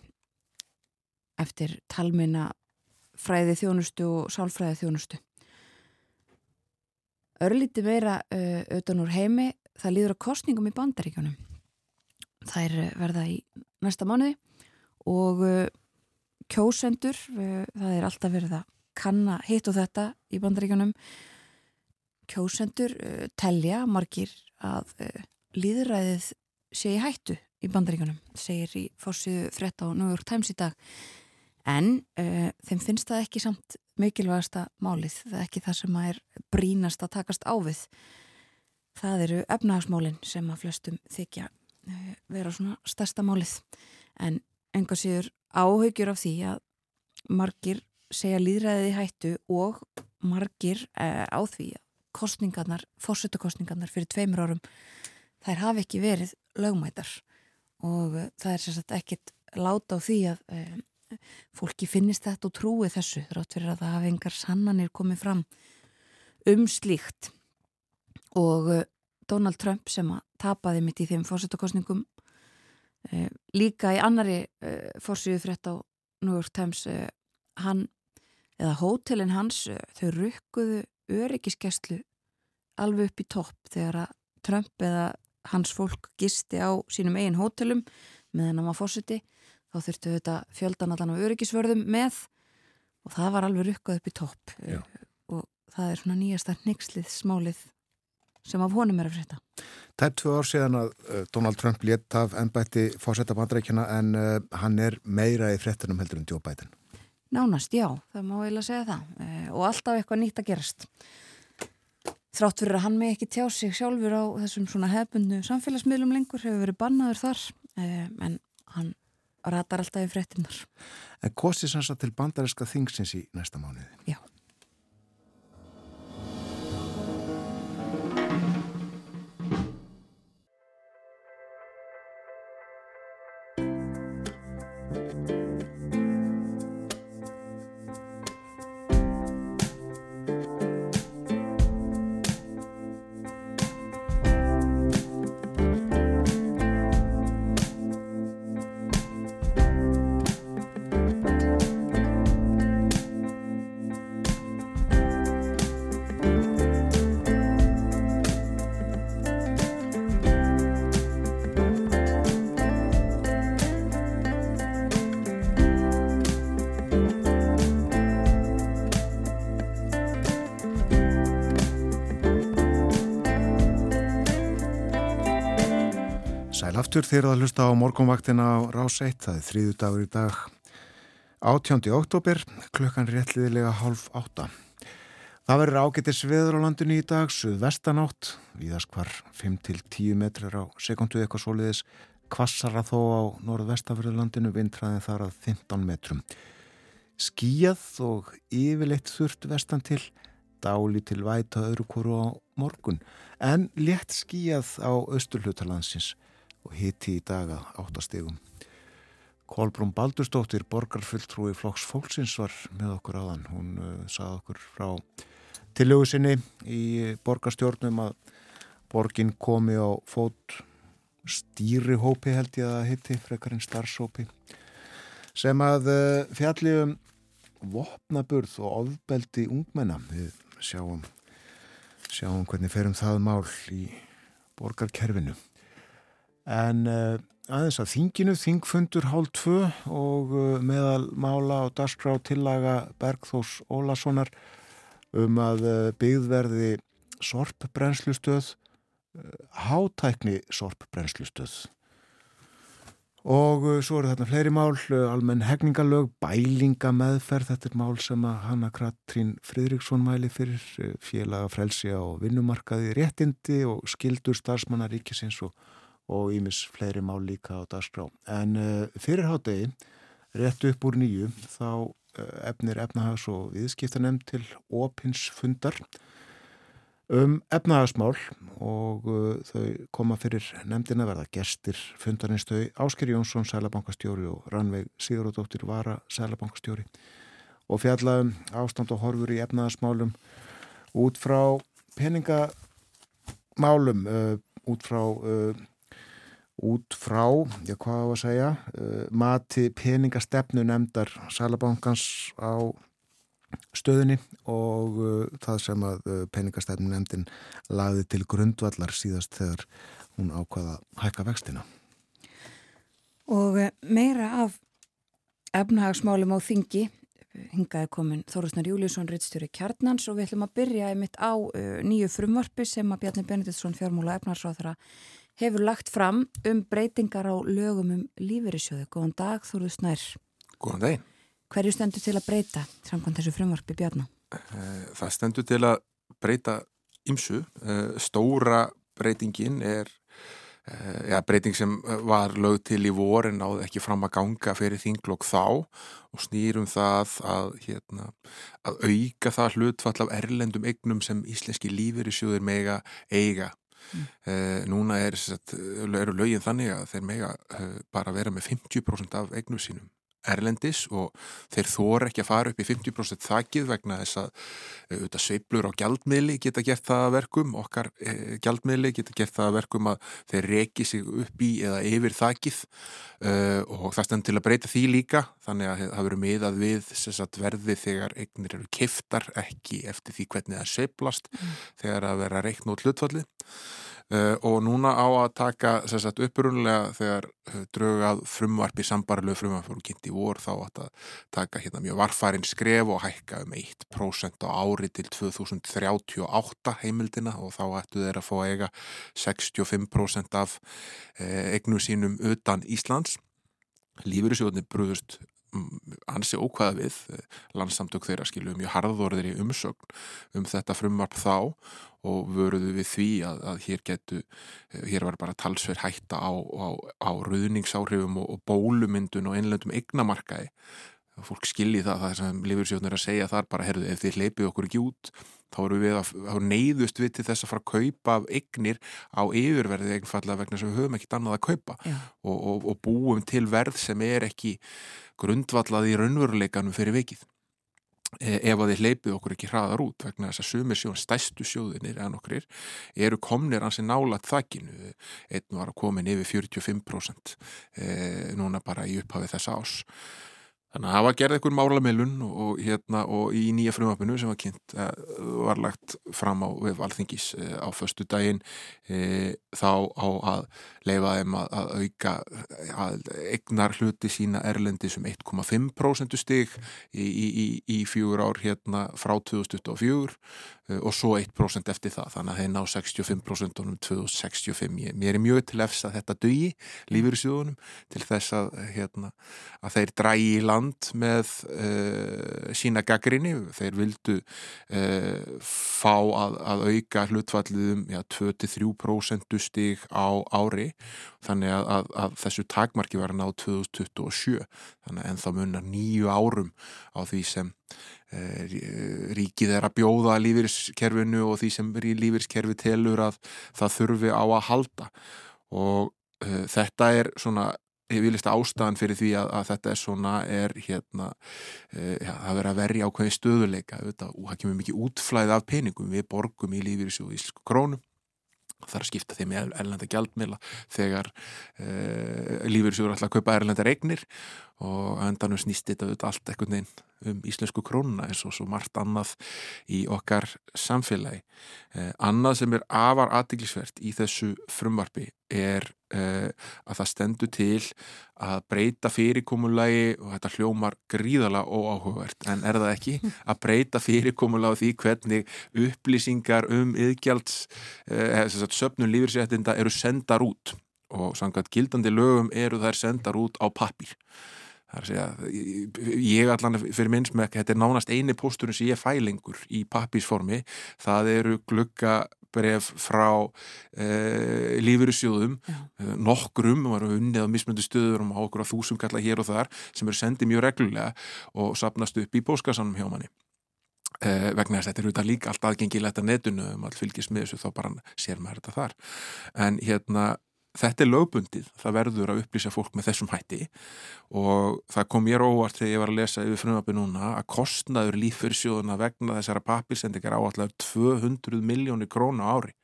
eftir talmina fræði þjónustu og sálfræði þjónustu. Örlíti meira uh, auðvitað úr heimi, það líður á kostningum í er uh, verða í næsta mánuði og uh, kjósendur, það er alltaf verið að kanna hitt og þetta í bandaríkjunum. Kjósendur uh, telja margir að uh, líðræðið sé í hættu í bandaríkjunum, segir í fórsíðu frétt á New York Times í dag. En uh, þeim finnst það ekki samt mikilvægasta málið, það er ekki það sem að er brínast að takast á við. Það eru efnahagsmálinn sem að flestum þykja vera svona stærsta málið. En enga síður áhaugjur af því að margir segja líðræðið í hættu og margir á því að kostningarnar, fórsetukostningarnar fyrir tveimur árum, þær hafi ekki verið lögmætar. Og uh, það er sérstaklega ekkit láta á því að uh, fólki finnist þetta og trúi þessu þrátt fyrir að það hafi engar sannanir komið fram um slíkt. Og uh, Donald Trump sem að tapaði mitt í þeim fórsetakostningum uh, líka í annari fórsíðu frétt á New York Times hann, eða hótelin hans þau rukkuðu öryggiskeslu alveg upp í topp þegar að Trump eða hans fólk gisti á sínum eigin hótelum meðan hann var fórseti þá þurftu þetta fjöldan allan á öryggisvörðum með og það var alveg rukkað upp í topp Já. og það er svona nýjasta nixlið smálið sem af honum er að frétta. Það er tvö ár síðan að uh, Donald Trump létt af ennbætti fórsetta bandrækjana en uh, hann er meira í fréttunum heldur en Biden. Nánast, já, það má eiginlega segja það uh, og alltaf eitthvað nýtt að gerast. Þrátt fyrir að hann með ekki tjá sig sjálfur á þessum svona hefbundu samfélagsmiðlum lengur hefur verið bannaður þar en hann ratar alltaf í fréttinnar. En kostið sanns að til bandaríska þingsins í næsta mánuði. Já. Aftur þegar það hlusta á morgunvaktina á Rás 1, það er þrýðu dagur í dag 18. oktober, klukkan réttliðilega hálf átta. Það verður ágættis viður á landinu í dag, suðvestanátt, viðast hvar 5-10 metrar á sekundu eitthvað soliðis, kvassara þó á norðvestafjörðulandinu, vindræðin þar að 15 metrum. Skíjað og yfirleitt þurft vestan til, dáli til væta öðru kóru á morgun, en létt skíjað á austurhlutalansins og hitti í daga áttastegum. Kolbrún Baldurstóttir, borgarfulltrúi Flokks Fólksins var með okkur áðan. Hún uh, sað okkur frá tillögu sinni í borgarstjórnum að borgin komi á fót stýrihópi held ég að hitti, frekarinn starfsópi, sem að uh, fjalli um vopnaburð og ofbeldi ungmenna. Við sjáum, sjáum hvernig ferum það mál í borgarkerfinu. En uh, aðeins að þinginu, þingfundur hálf tvö og uh, meðal mála og darskrá tillaga Bergþós Ólasonar um að uh, byggðverði sorpbrennslustöð, hátækni sorpbrennslustöð. Og svo eru þarna fleiri mál, almenn hegningalög, bælingameðferð, þetta er mál sem að Hanna Katrín Fridriksson mæli fyrir félaga frelsi á vinnumarkaði réttindi og skildur starfsmanna ríkisins og, og ímis fleiri mál líka á dagskrá. En fyrir hádegi, rétt upp úr nýju, þá efnir efnahags og viðskiptanemn til opinsfundar um efnahagsmál og uh, þau koma fyrir nefndina verða gestir fundarins þau Ásker Jónsson, sælabankastjóri og Ranveig Sigurðardóttir Vara, sælabankastjóri og fjallaðum ástand og horfur í efnahagsmálum út frá peningamálum uh, út frá uh, út frá, já hvað á að segja uh, mati peningastefnu nefndar sælabankans á stöðinni og uh, það sem að uh, peningastæfnum nefndin lagði til grundvallar síðast þegar hún ákvaða hækka vextina. Og uh, meira af efnahagsmálum á þingi hingaði komin Þorusnar Júliusson rittstjóri Kjarnans og við ætlum að byrja einmitt á uh, nýju frumvarpi sem að Bjarni Benediktsson fjármúla efnarsráðara hefur lagt fram um breytingar á lögum um lífeyrissjóðu. Góðan dag Þorusnar. Góðan daginn. Hverju stendur til að breyta samkvæmt þessu frumvarpi Bjarnar? Eh, það stendur til að breyta ymsu. Eh, stóra breytingin er eh, ja, breyting sem var lög til í vor en náðu ekki fram að ganga fyrir þinglokk þá og snýrum það að, hérna, að auka það hlutfall af erlendum egnum sem íslenski lífur í sjóður mega eiga. Mm. Eh, núna er, eru lögin þannig að þeir mega eh, bara vera með 50% af egnum sínum erlendis og þeir þóra ekki að fara upp í 50% þakkið vegna þess að auðvitað sveiblur á gjaldmiðli geta gert það að verkum, okkar e, gjaldmiðli geta gert það að verkum að þeir reki sig upp í eða yfir þakkið e, og það stendur til að breyta því líka þannig að það verður miðað við sagt, verði þegar eignir eru kiftar ekki eftir því hvernig það sveiblast mm. þegar að vera reikn út hlutfallið og núna á að taka sagt, upprunlega þegar uh, draugað frumvarpi, sambarlegu frumvarpi voru kynnt í vor þá að taka hérna, mjög varfærin skref og hækka um 1% á ári til 2038 heimildina og þá ættu þeir að fá eiga 65% af egnu sínum utan Íslands. Lífyrirsjóðinni brúðust ansi ókvæða við landsamtök þeirra skilu mjög harðorðir í umsögn um þetta frumvarp þá og vöruðu við því að, að hér getu, hér var bara talsverð hætta á, á, á ruðningsáhrifum og, og bólumyndun og einlendum eignamarkaði fólk skilji það, það sem Lifursjóðnir að segja þar bara, herðu, ef þið leipið okkur ekki út þá eru við að, þá neyðust við til þess að fara að kaupa af eignir á yfirverðið eignfallega vegna sem við höfum ekkit annað að kaupa. Og, og, og búum til verð sem er ekki grundvallað í raunveruleikanum fyrir vikið. E, ef að þið leipið okkur ekki hraðar út vegna þess að sumir sjón, stæstu sjóðinir en okkur eru komnir hansi nálat þakkinu, einn var að komin yfir 45% e, núna bara í upphafið þessa ás Þannig að var gerð eitthvað málamilun og, hérna, og í nýja frumvapinu sem var kynnt uh, var lagt fram á valþingis uh, á förstu daginn uh, þá á að leifa þeim að, að auka að egnar hluti sína erlendi sem 1,5% stig í, í, í, fjögur ár hérna frá 2024 Eh, og svo 1% eftir það. Þannig að þeir ná 65% um 2065 mér er mjög til efs að þetta dögi lífur í sjóðunum til þess að, hérna, að þeir drægi í land með uh, sína gaggrinni þeir vildu uh, fá að, að auka hlutfalliðum ja, 2-3% stig á ári. Þannig að, að þessu takmarki var að ná 2027 þannig að ennþá munnar nýju árum á því sem Eh, ríkið er að bjóða lífeyriskerfinu og því sem lífeyriskerfi telur að það þurfi á að halda. Og uh, þetta er svona vilist ástæðan fyrir því að, að þetta er svona er hérna uh, ja, það verður að verja ákveði stöðuleika og það kemur mikið útflæð af peningum. Við borgum í lífeyrisjóðu íslensku krónum. Þar að skipta þeim í erlenda gjaldmila þegar uh, lífeyrisjóður ætla að kaupa erlenda regnir og endanum snýst þetta allt ekkert neinn um íslensku krónuna eins og svo margt annað í okkar samfélagi. Eh, annað sem er afar aðdeglisvert í þessu frumvarfi er að það stendur til að breyta fyrirkomulagi og þetta hljómar gríðala óáhugavert. En er það ekki að breyta fyrirkomulagi því hvernig upplýsingar um yðgjalds eh, söpnum lífyrsréttinda eru sendar út? Og samkvæmt gildandi lögum eru þær sendar út á pappir það er að segja ég allan fyrir minns með ekki, þetta er nánast eini pósturinn sem ég fæ lengur í pappisformi það eru glugga bref frá e, lífurusjóðum e, nokkrum, við varum unnið á mismöndu stöður og okkur á þúsum kalla hér og þar sem eru sendið mjög reglulega og sapnast upp í bóskasanum hjá manni. E, vegna þess að þetta eru þetta líka allt aðgengilegt að netunu um all fylgjast með þessu þá bara sér maður þetta þar. En hérna þetta er lögbundið, það verður að upplýsa fólk með þessum hætti og það kom mér óvart þegar ég var að lesa yfir frumöpi núna að kostnaður lífyrsjóðuna vegna þessara papirsendingar áallar 200 miljónir krónu ári.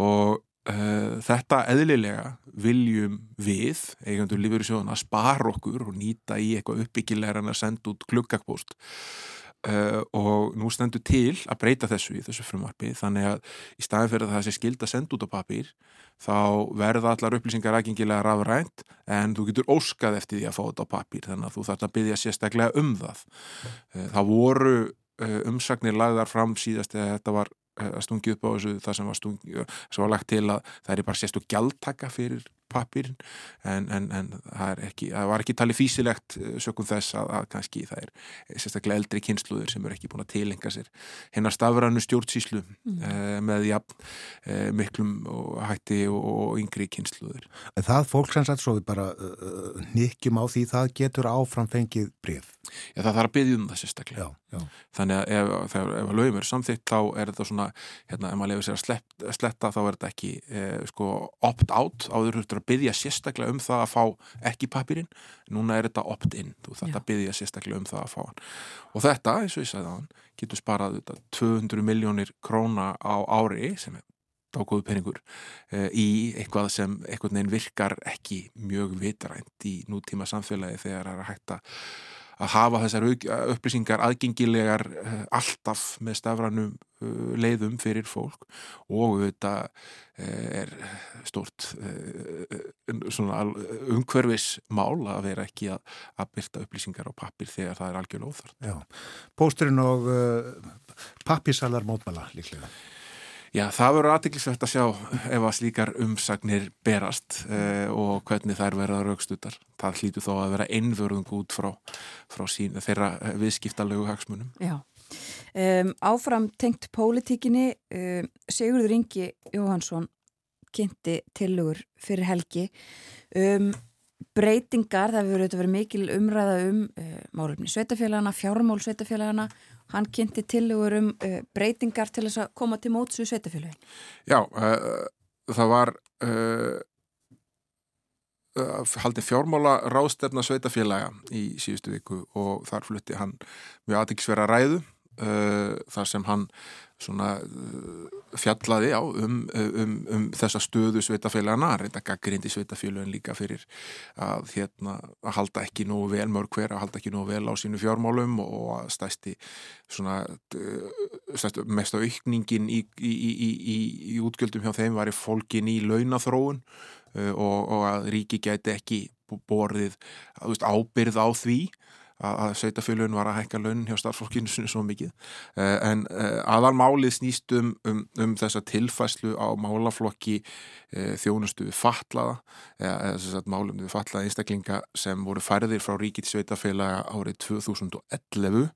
Og uh, þetta eðlilega viljum við, eigandur lífyrsjóðuna, spara okkur og nýta í eitthvað uppbyggilegar en að senda út gluggakpost Uh, og nú stendur til að breyta þessu í þessu frumarfi þannig að í staðin fyrir að það sé skild að senda út á papír þá verða allar upplýsingar aðgengilega rafrænt en þú getur óskað eftir því að fá þetta á papír þannig að þú þarf að byggja sérstaklega um það. Uh, það voru uh, umsagnir lagðar fram síðast eða þetta var að stungi upp á þessu það sem var, stungi, sem var lagt til að það er bara sérstu gjaldtaka fyrir pappirinn en, en, en það, ekki, það var ekki talið físilegt eh, sökum þess að, að kannski það er sérstaklega eldri kynsluður sem eru ekki búin að tilenga sér hennar stafrannu stjórnsíslu mm. uh, með jafn uh, miklum og hætti og, og yngri kynsluður. Það fólk sem sagt svo við bara uh, nýkjum á því það getur áframfengið bref. Já það þarf að byggja um það sérstaklega. Já, já. Þannig að ef, ef, ef að lögum er samþitt þá er þetta svona, hérna, ef maður lefur sér að slepp, sletta þá er þetta ekki sko opt-out áður hurtur að byggja sérstaklega um það að fá ekki papirinn, núna er þetta opt-in, þú þarf að byggja sérstaklega um það að fá hann. Og þetta, eins og ég sagði á hann, getur sparað þetta 200 miljónir króna á ári sem er dágóðu peningur e, í eitthvað sem eitthvað neginn virkar ekki mjög vitrænt í nútíma samfélagi þegar það er að hætta að hafa þessar upplýsingar aðgengilegar eh, alltaf með stafranum eh, leiðum fyrir fólk og þetta eh, er stort umhverfismál að vera ekki að, að byrta upplýsingar á pappir þegar það er algjörlega óþart. Pósturinn og uh, pappisalar mótmæla líklega. Já, það verður aðtiklisvægt að sjá ef að slíkar umsagnir berast eh, og hvernig þær verða raukstutar. Það hlýtu þó að vera einvörðung út frá, frá sín, þeirra viðskiptalögu hagsmunum. Já, um, áfram tengt pólitíkinni, um, Sigurður Ingi Jóhansson kynnti tillögur fyrir helgi. Um, breytingar, það verður verið mikil umræða um uh, málumni sveitafélagana, fjármál sveitafélagana hann kynnti tillegur um uh, breytingar til þess að koma til mótsu sveitafélagi. Já, uh, það var haldið fjármála rástefna sveitafélaga í síðustu viku og þar flutti hann mjög aðeinsverða ræðu uh, þar sem hann svona uh, fjallaði á um, um, um þessa stöðu sveitafélagana, reynda gaggrindi sveitafélagin líka fyrir að, hérna, að halda ekki nógu vel mörg hver, að halda ekki nógu vel á sínu fjármálum og að stæsti svona stæsti, mest á aukningin í, í, í, í útgjöldum hjá þeim var í fólkin í launathróun uh, og, og að ríki gæti ekki borðið ábyrð á því að sveitafélun var að hækka launin hjá starffólkinu svo mikið. Eh, en eh, aðalmálið snýst um, um, um þessa tilfæslu á málaflokki e, þjónustu við fatlaða eða þess að málum við fatlaða einstaklinga sem voru færðir frá ríkit sveitafélaga árið 2011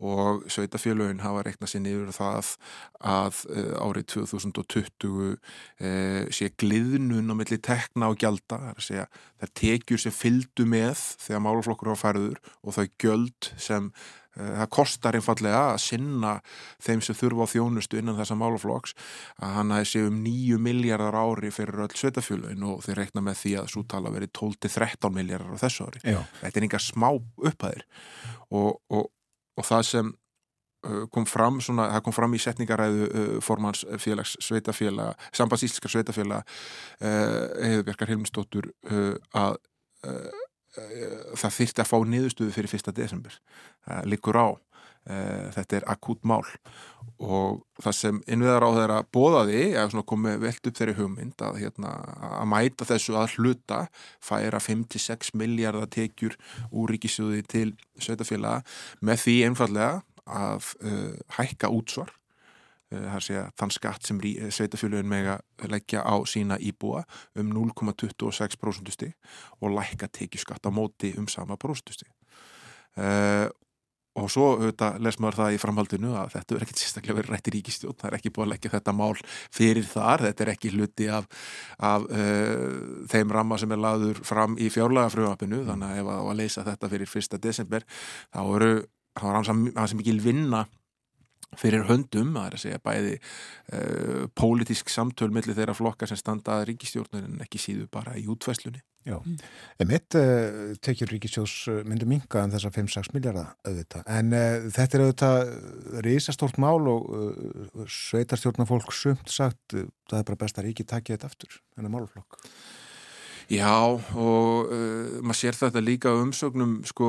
og sveitafélagin hafa reiknað sér niður það að uh, árið 2020 uh, sé gliðnun á milli tekna og gjalda, það er að segja þær tekjur sem fyldu með þegar máluflokkur á færður og þau gjöld sem uh, það kostar einfallega að sinna þeim sem þurfa á þjónustu innan þessa máluflokks að hann hafi séu um 9 miljardar ári fyrir öll sveitafélagin og þeir reikna með því að svo tala verið 12-13 miljardar á þessu ári. Já. Þetta er einhver smá upphæðir og, og og það sem uh, kom fram, svona, það kom fram í setningaræðu uh, formans félags sveitafélag, sambandsísliskar sveitafélag uh, Helmstóttur að það þyrti að fá niðurstöðu fyrir fyrsta desember. Það likur á. Þetta er akút mál og það sem innviðar á þeirra bóðaði, eða komið velt upp þeirri hugmynd að, hérna, að mæta þessu að hluta færa 5-6 miljardar tekjur úr ríkisjóði til sveitafélaga með því einfallega að uh, hækka útsvar sé að þann skatt sem sveitafélugin mega leggja á sína íbúa um 0,26% stig og lækka tekjuskatt á móti um sama próstusti uh, og svo auðvitað les maður það í framhaldinu að þetta er ekkert sérstaklega verið rætt í ríkistjón það er ekki búið að leggja þetta mál fyrir þar þetta er ekki hluti af, af uh, þeim ramma sem er laður fram í fjárlega frumapinu þannig að ef að, að leysa þetta fyrir 1. desember þá eru hans mikil vinna fyrir höndum, það er að segja bæði uh, pólitísk samtöl millir þeirra flokkar sem standaði ríkistjórnur en ekki síðu bara í útfæslunni Já, en mitt uh, tekjur ríkistjós uh, myndu minga en þessar 5-6 miljardar auðvitað, en uh, þetta er auðvitað risastórt mál og sveitarstjórnarfólk sumt sagt, það er bara best að ríki takja þetta aftur, þennan málflokk Já og uh, maður sér þetta líka umsögnum sko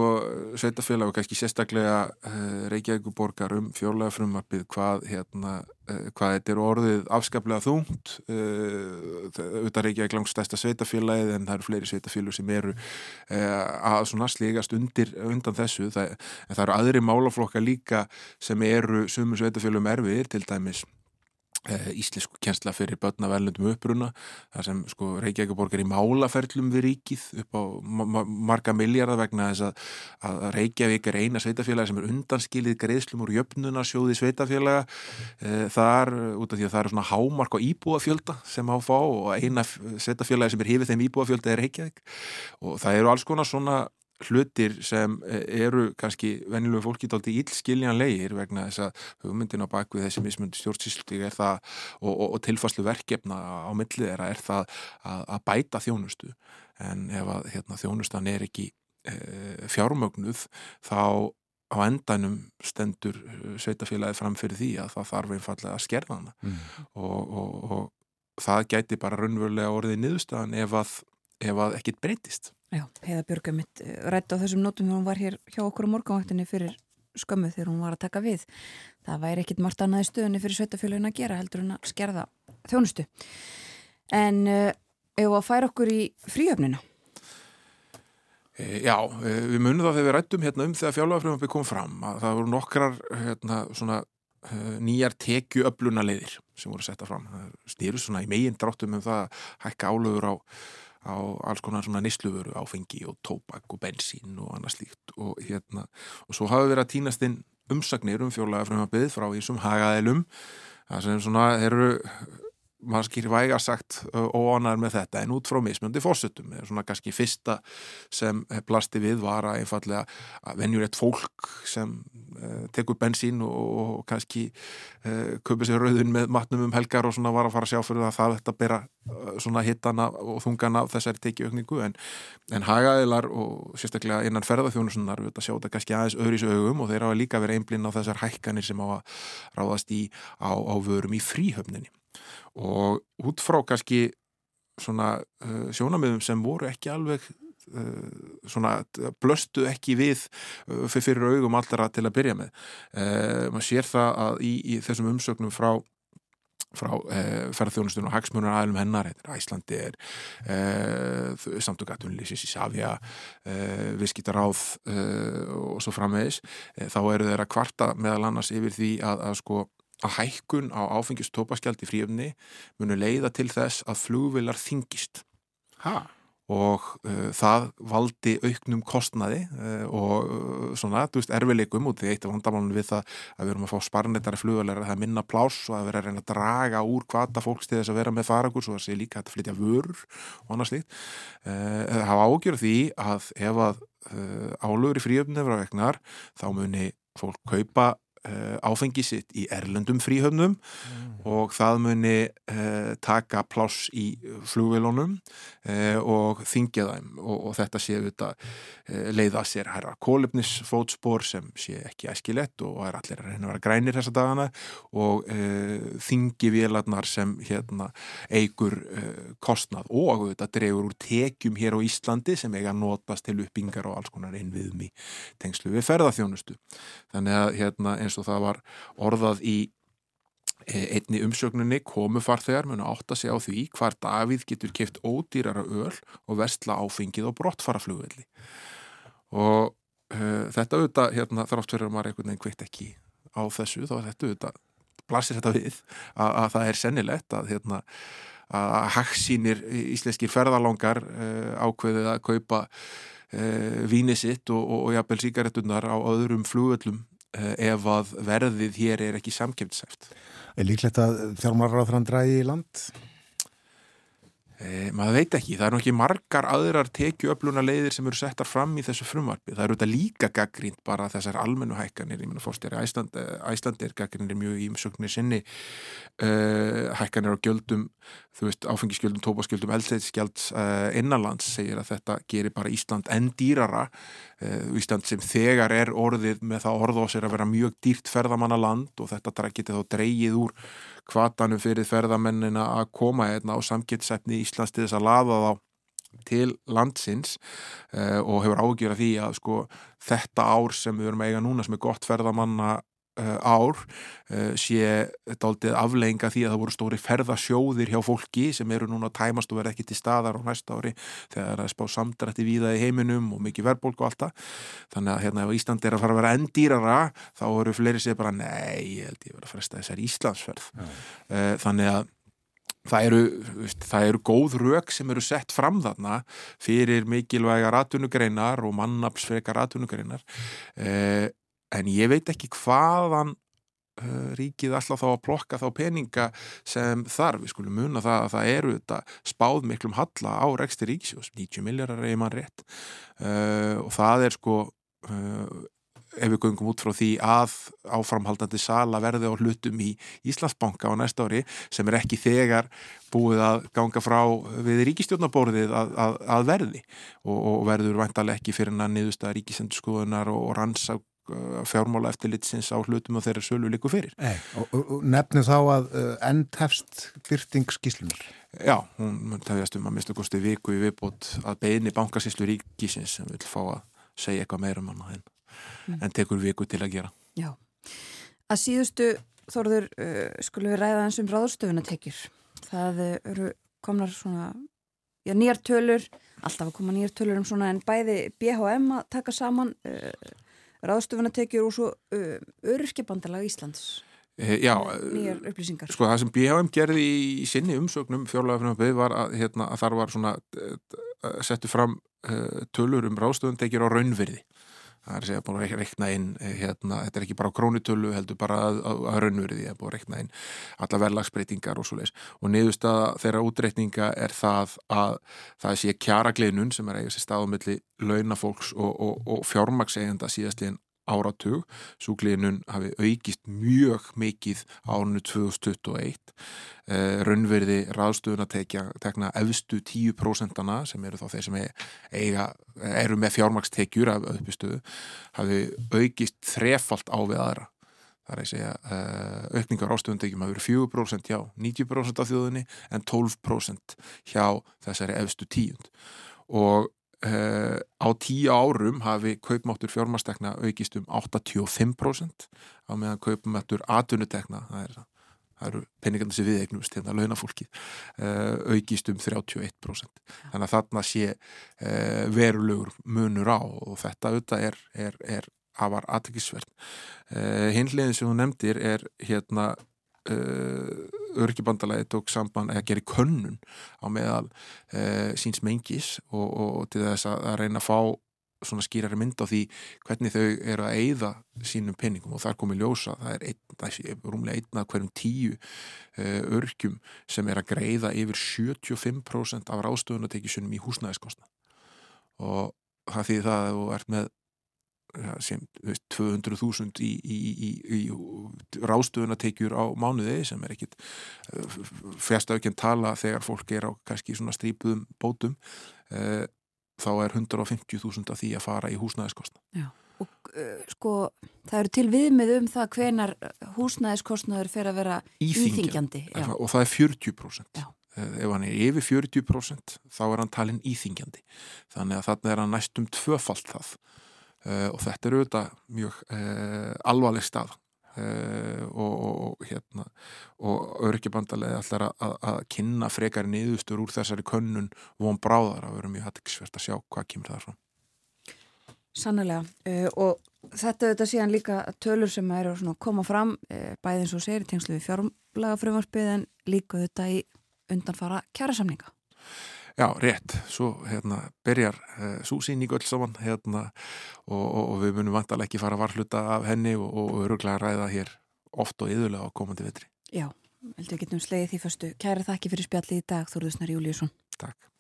sveitafélag og kannski sérstaklega uh, Reykjavíkuborgar um fjórlega frumarpið hvað hérna uh, hvað þetta er orðið afskaplega þungt auðvitað Reykjavík langt stærsta sveitafélagið en það eru fleiri sveitafélag sem eru að svona sligast undir undan þessu. Það, en það eru aðri málaflokka líka sem eru sumu sveitafélagum erfiðir til dæmis Eh, íslensku kjensla fyrir börna verðlundum uppruna þar sem sko Reykjavíkuborg er í málaferlum við ríkið upp á ma marga miljardar vegna þess að, að Reykjavík er eina sveitafélag sem er undanskilið greiðslum úr jöfnunarsjóði sveitafélaga e, þar út af því að það er svona hámark á íbúafjölda sem á fá og eina sveitafélagi sem er hifið þeim íbúafjölda er Reykjavík. Og það eru alls konar svona hlutir sem e, eru kannski venilegu fólki dálta ílskiljanlegir vegna þess að hugmyndin á bakvið þessi mismundi stjórnsýslutík er það og, og, og tilfæslu verkefna á millið þeirra er það að, að bæta þjónustu. En ef að hérna, þjónustan er ekki e, fjármögnuð þá á endanum stendur e, sveitafélagið fram fyrir því að það þarf einfallega að skerða hana. Mm. og, og það gæti bara raunverulega orðið niðurstaðan ef að, ef að ekkit breytist Já, heiða Björga mitt eh, rætt á þessum nótum þegar hún var hér hjá okkur á morgunvaktinni fyrir skömmu þegar hún var að taka við. Það væri ekkit margt annað í stöðunni fyrir sveitafélagin að gera heldur en að skerða þjónustu. En uh, ef að færa okkur í fríöfnina? E, já, við munum það þegar við rættum hérna um þegar fjálagafröfum kom fram að það voru nokkrar hérna, svona, nýjar tekjuöfluna leiðir sem voru setta fram. Það stýrur svona í megin dráttum um það að hækka álögur á á alls konar svona nisluvöru áfengi og tópak og bensín og annað slíkt. Og hérna og svo hafa verið að týnast inn umsagnir um fjólaga frumabið frá því sem hagaðilum það sem svona eru skýr væga sagt óanar með þetta en út frá mismjöndi fórsutum er svona kannski fyrsta sem plasti við var að einfallega að venjur eitt fólk sem uh, tekur bensín og, og kannski uh, köpur sér rauðin með matnum um helgar og svona var að fara að sjá fyrir það að það þetta bera uh, svona hittana og þungana þessari tekiaukningu en, en hagaðilar og sérstaklega innan ferðarþjónusunar við þetta sjá þetta kannski aðeins öðris augum og þeir hafa líka verið einblinn á þessar hækkanir sem á að ráðast í á, á vörum í fríhöfninni og út frá kannski svona uh, sjónamiðum sem voru ekki alveg uh, svona blöstu ekki við uh, fyrir augum allra til að byrja með. Maður sér það að í, í þessum umsögnum frá frá eh, ferðþjónustunum og hagsmunar aðlum hennar, þetta er eh, samtugatunlýsis í Savja eh, viðskiptaráð og svo framvegis þá eru þeirra kvarta meðal annars yfir því að, að sko að hækkun á áfengistópaskjald í fríöfni munu leiða til þess að flugvilar þingist ha. og uh, það valdi auknum kostnaði uh, og uh, svona, þú veist, erfileikum út því eitt af vandamálunum við það að við erum að fá sparnetari flugvilar að það minna pláss og að vera að reyna að draga úr hvata fólks til þess að vera með faragur svo að sé líka að flytja vörur og annað slíkt það hafa ágjörð því að ef að álögur í fríöfni hefur á vegnar þá muni fólk kaupa Uh, áfengi sitt í erlendum fríhöfnum mm. og það muni uh, taka pláss í flugvelunum uh, og þingja þeim og, og þetta sé auðvitað leiða sér herra kólefnisfótspor sem sé ekki æskilett og er allir að reyna að vera grænir þessa dagana og þingi vélarnar sem hérna eigur kostnað og auðvitað drefur úr tekjum hér á Íslandi sem eiga notast til uppbyngar og alls konar einviðum í tengslu við ferðarþjónustu þannig að hérna eins og það var orðað í e, einni umsögnunni komu farþegar mun að átta sig á því hvar Davíð getur keft ódýrara öl og vestla áfengið og brottfaraflugvelli og uh, þetta auðvitað hérna, þrátt fyrir að maður einhvern veginn kveitt ekki á þessu þá þetta auðvitað blasir þetta við að, að það er sennilegt að hérna, að hagsínir íslenskir ferðalangar uh, ákveðið að kaupa uh, víni sitt og, og, og jafnvel síkaretunar á öðrum flugöllum ef að verðið hér er ekki samkjöfnsæft. Er líklegt að þjármáraráðran drægi í land? E, maður veit ekki, það er nokkið margar aðrar tekjuöfluna leiðir sem eru settar fram í þessu frumvarfi, það eru þetta líka gaggrínt bara þessar almennu hækkanir ég minna fórstjari Æsland, Æslandir gaggrinir mjög ímsögnir sinni uh, hækkanir á gjöldum þú veist, áfengisgjöldum, tópaskjöldum eldseitsgjalds uh, innanlands segir að þetta gerir bara Ísland enn dýrara Ísland sem þegar er orðið með það orð á sér að vera mjög dýrt ferðamanna land og þetta getur þá dreigið úr kvatanum fyrir ferðamennina að koma hérna á samgetsefni Íslands til þess að laða þá til landsins uh, og hefur ágjör að því að sko þetta ár sem við erum eiga núna sem er gott ferðamanna ár uh, sé daldið aflegginga því að það voru stóri ferðasjóðir hjá fólki sem eru núna tæmast og verða ekki til staðar á næsta ári þegar það spá samdrætti víða í heiminum og mikið verðbólk og allt það. Þannig að hérna ef Ísland er að fara að vera endýrara þá eru fleiri sér bara nei, ég held ég verða að fresta þessari Íslandsferð. Uh, þannig að Það eru, það eru góð rauk sem eru sett fram þarna fyrir mikilvægar atvinnugreinar og mannapsfrekar atvinnugreinar. Eh, en ég veit ekki hvaðan uh, ríkið alltaf þá að plokka þá peninga sem þarf, við skulum muna það að það eru þetta spáð miklum halla á reksti ríkisjós, 90 miljardar er mann rétt. Uh, og það er sko uh, ef við göngum út frá því að áframhaldandi sala verði á hlutum í Íslandsbanka á næsta ári sem er ekki þegar búið að ganga frá við ríkistjórnaborðið að, að, að verði. Og, og verður vantarlega ekki fyrir að niðursta ríkisendurskoðunar og, og rannsák fjármála eftirlitsins á hlutum og þeirra sölu líku fyrir. Nei, og, og nefnu þá að uh, end hefst byrtingskíslunar. Já, hún tefjast um að mista kosti viku í viðbót að beini bankasíslu ríkisins sem vil fá að segja eitthvað meira um hana en mm. en tekur viku til að gera. Já, að síðustu þorður uh, skulum við ræða eins um ráðstöfunatekjur. Það uh, eru komnar svona, já nýjar tölur, alltaf að koma nýjar tölur um svona en bæði BHM að taka saman uh, ráðstöfunatekjur og svo uh, öryrkjabandalag Íslands. Eh, já, upplýsingar. Sko það sem BHM gerði í sinni umsögnum fjárlega var að, hérna, að þar var svona uh, settu fram tölur um ráðstöfuntekjur á raunverði það er að segja búin að rekna inn eh, hérna, þetta er ekki bara á krónutölu heldur bara að, að, að raunverði að búin að rekna inn alla verðlagsbreytingar og svo leiðis og niðurstaða þeirra útreikninga er það að það sé kjaragleinun sem er eigið sér staðumilli launafólks og, og, og fjármaksegenda síðastliðin áratug, svo glínun hafi aukist mjög mikið árunnu 2021 eh, raunverði ráðstöðun að tekna efstu 10% sem eru þá þeir sem eiga, eru með fjármakstekjur af uppistöðu hafi aukist þrefalt á við aðra. Það er að segja uh, aukningar ástöðundekjum að vera 4% hjá 90% af þjóðunni en 12% hjá þessari efstu tíund. Og Uh, á tíu árum hafi kaupmáttur fjármastekna aukist um 85% á meðan kaupmáttur atvinnutekna, það, er, það eru peningandi sem við eignumst hérna launafólki uh, aukist um 31% þannig að þarna sé uh, verulegur munur á og þetta auðvitað er, er, er afar aðtækisverð hinliðin sem þú nefndir er hérna örkibandalagi tók samband eða gerir könnun á meðal e, síns mengis og, og til þess að, að reyna að fá svona skýrari mynd á því hvernig þau eru að eigða sínum penningum og þar komið ljósa, það er, ein, það er rúmlega einna hverjum tíu e, örkjum sem er að greiða yfir 75% af rástöðunatekjusunum í húsnæðiskostna og það því það að þú ert með sem 200.000 í, í, í, í rástöðunatekjur á mánuði sem er ekkit eh, fjastöðkjent tala þegar fólk er á kannski svona strípuðum bótum eh, þá er 150.000 að því að fara í húsnæðiskostna Já, og uh, sko það eru til viðmið um það hvenar húsnæðiskostnaður fer að vera íþingjandi og það er 40% Já. Ef hann er yfir 40% þá er hann talin íþingjandi þannig að þarna er hann næstum tvöfalt það og þetta eru auðvitað mjög uh, alvarleg stað uh, og, og hérna og örkjabandalegi allar að, að kynna frekar niðurstur úr þessari könnun von bráðar að vera mjög hattiksvert að sjá hvað kemur það frá Sannlega og þetta þetta síðan líka tölur sem eru að koma fram bæðið eins og segir tengslu við fjármlaga frumvarpið en líka þetta í undanfara kjærasamninga. Já, rétt. Svo hérna, byrjar uh, súsín í göll saman hérna, og, og, og við munum vantalega ekki fara að varfluta af henni og, og öruglega ræða hér oft og yðurlega á komandi vetri. Já, heldur við getum slegið því fyrstu. Kæra þakki fyrir spjalli í dag, Þorðusnar Júliusson. Takk.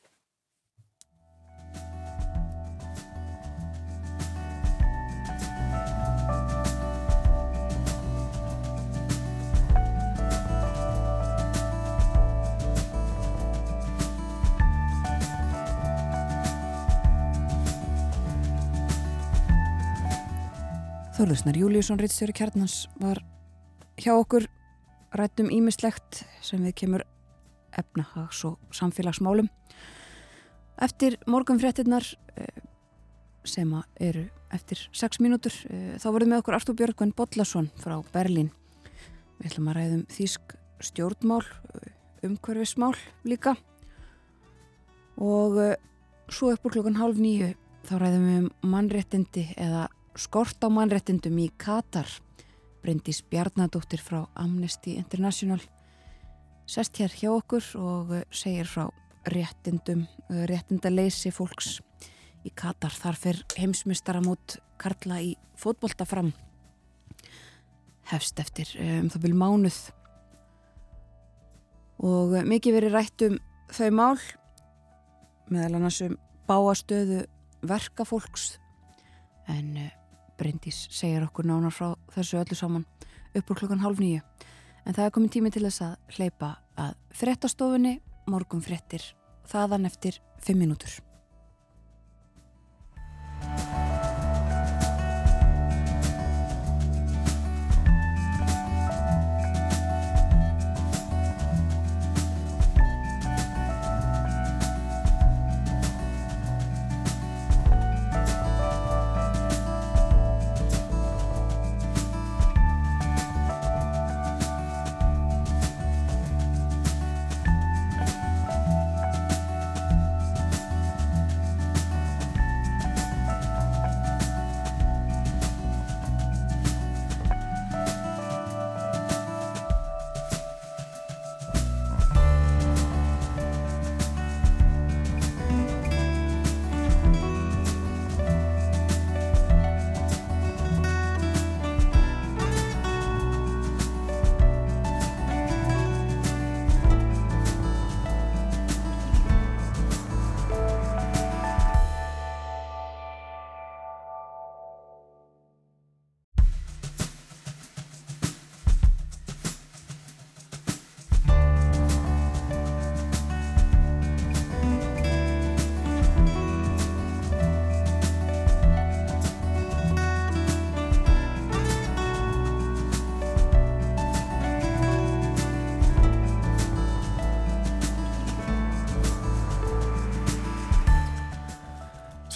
Þorðusnar Júliusson, Ritstjóri Kjarnans, var hjá okkur rættum ímislegt sem við kemur efnahags og samfélagsmálum. Eftir morgun fréttinnar eh, sem eru eftir 6 mínútur eh, þá verðum með okkur Artur Björgvin Bodlason frá Berlín. Við ætlum að ræðum þýsk stjórnmál, eh, umhverfismál líka og svo upp úr klokkan halv nýju þá ræðum við um mannréttindi eða skort á mannréttindum í Katar. Bryndís Bjarnadóttir frá Amnesty International sest hér hjá okkur og segir frá réttindum, réttindaleysi fólks í Katar. Þar fyrr heimsmystaramót Karla í fótbolta fram. Hefst eftir um það byrju mánuð. Og mikið verið rætt um þau mál meðal annars um báastöðu verkafólks. En Bryndís segir okkur nánar frá þessu öllu saman upp úr klokkan halv nýju. En það er komin tími til þess að hleypa að frettastofunni, morgun frettir, þaðan eftir 5 minútur.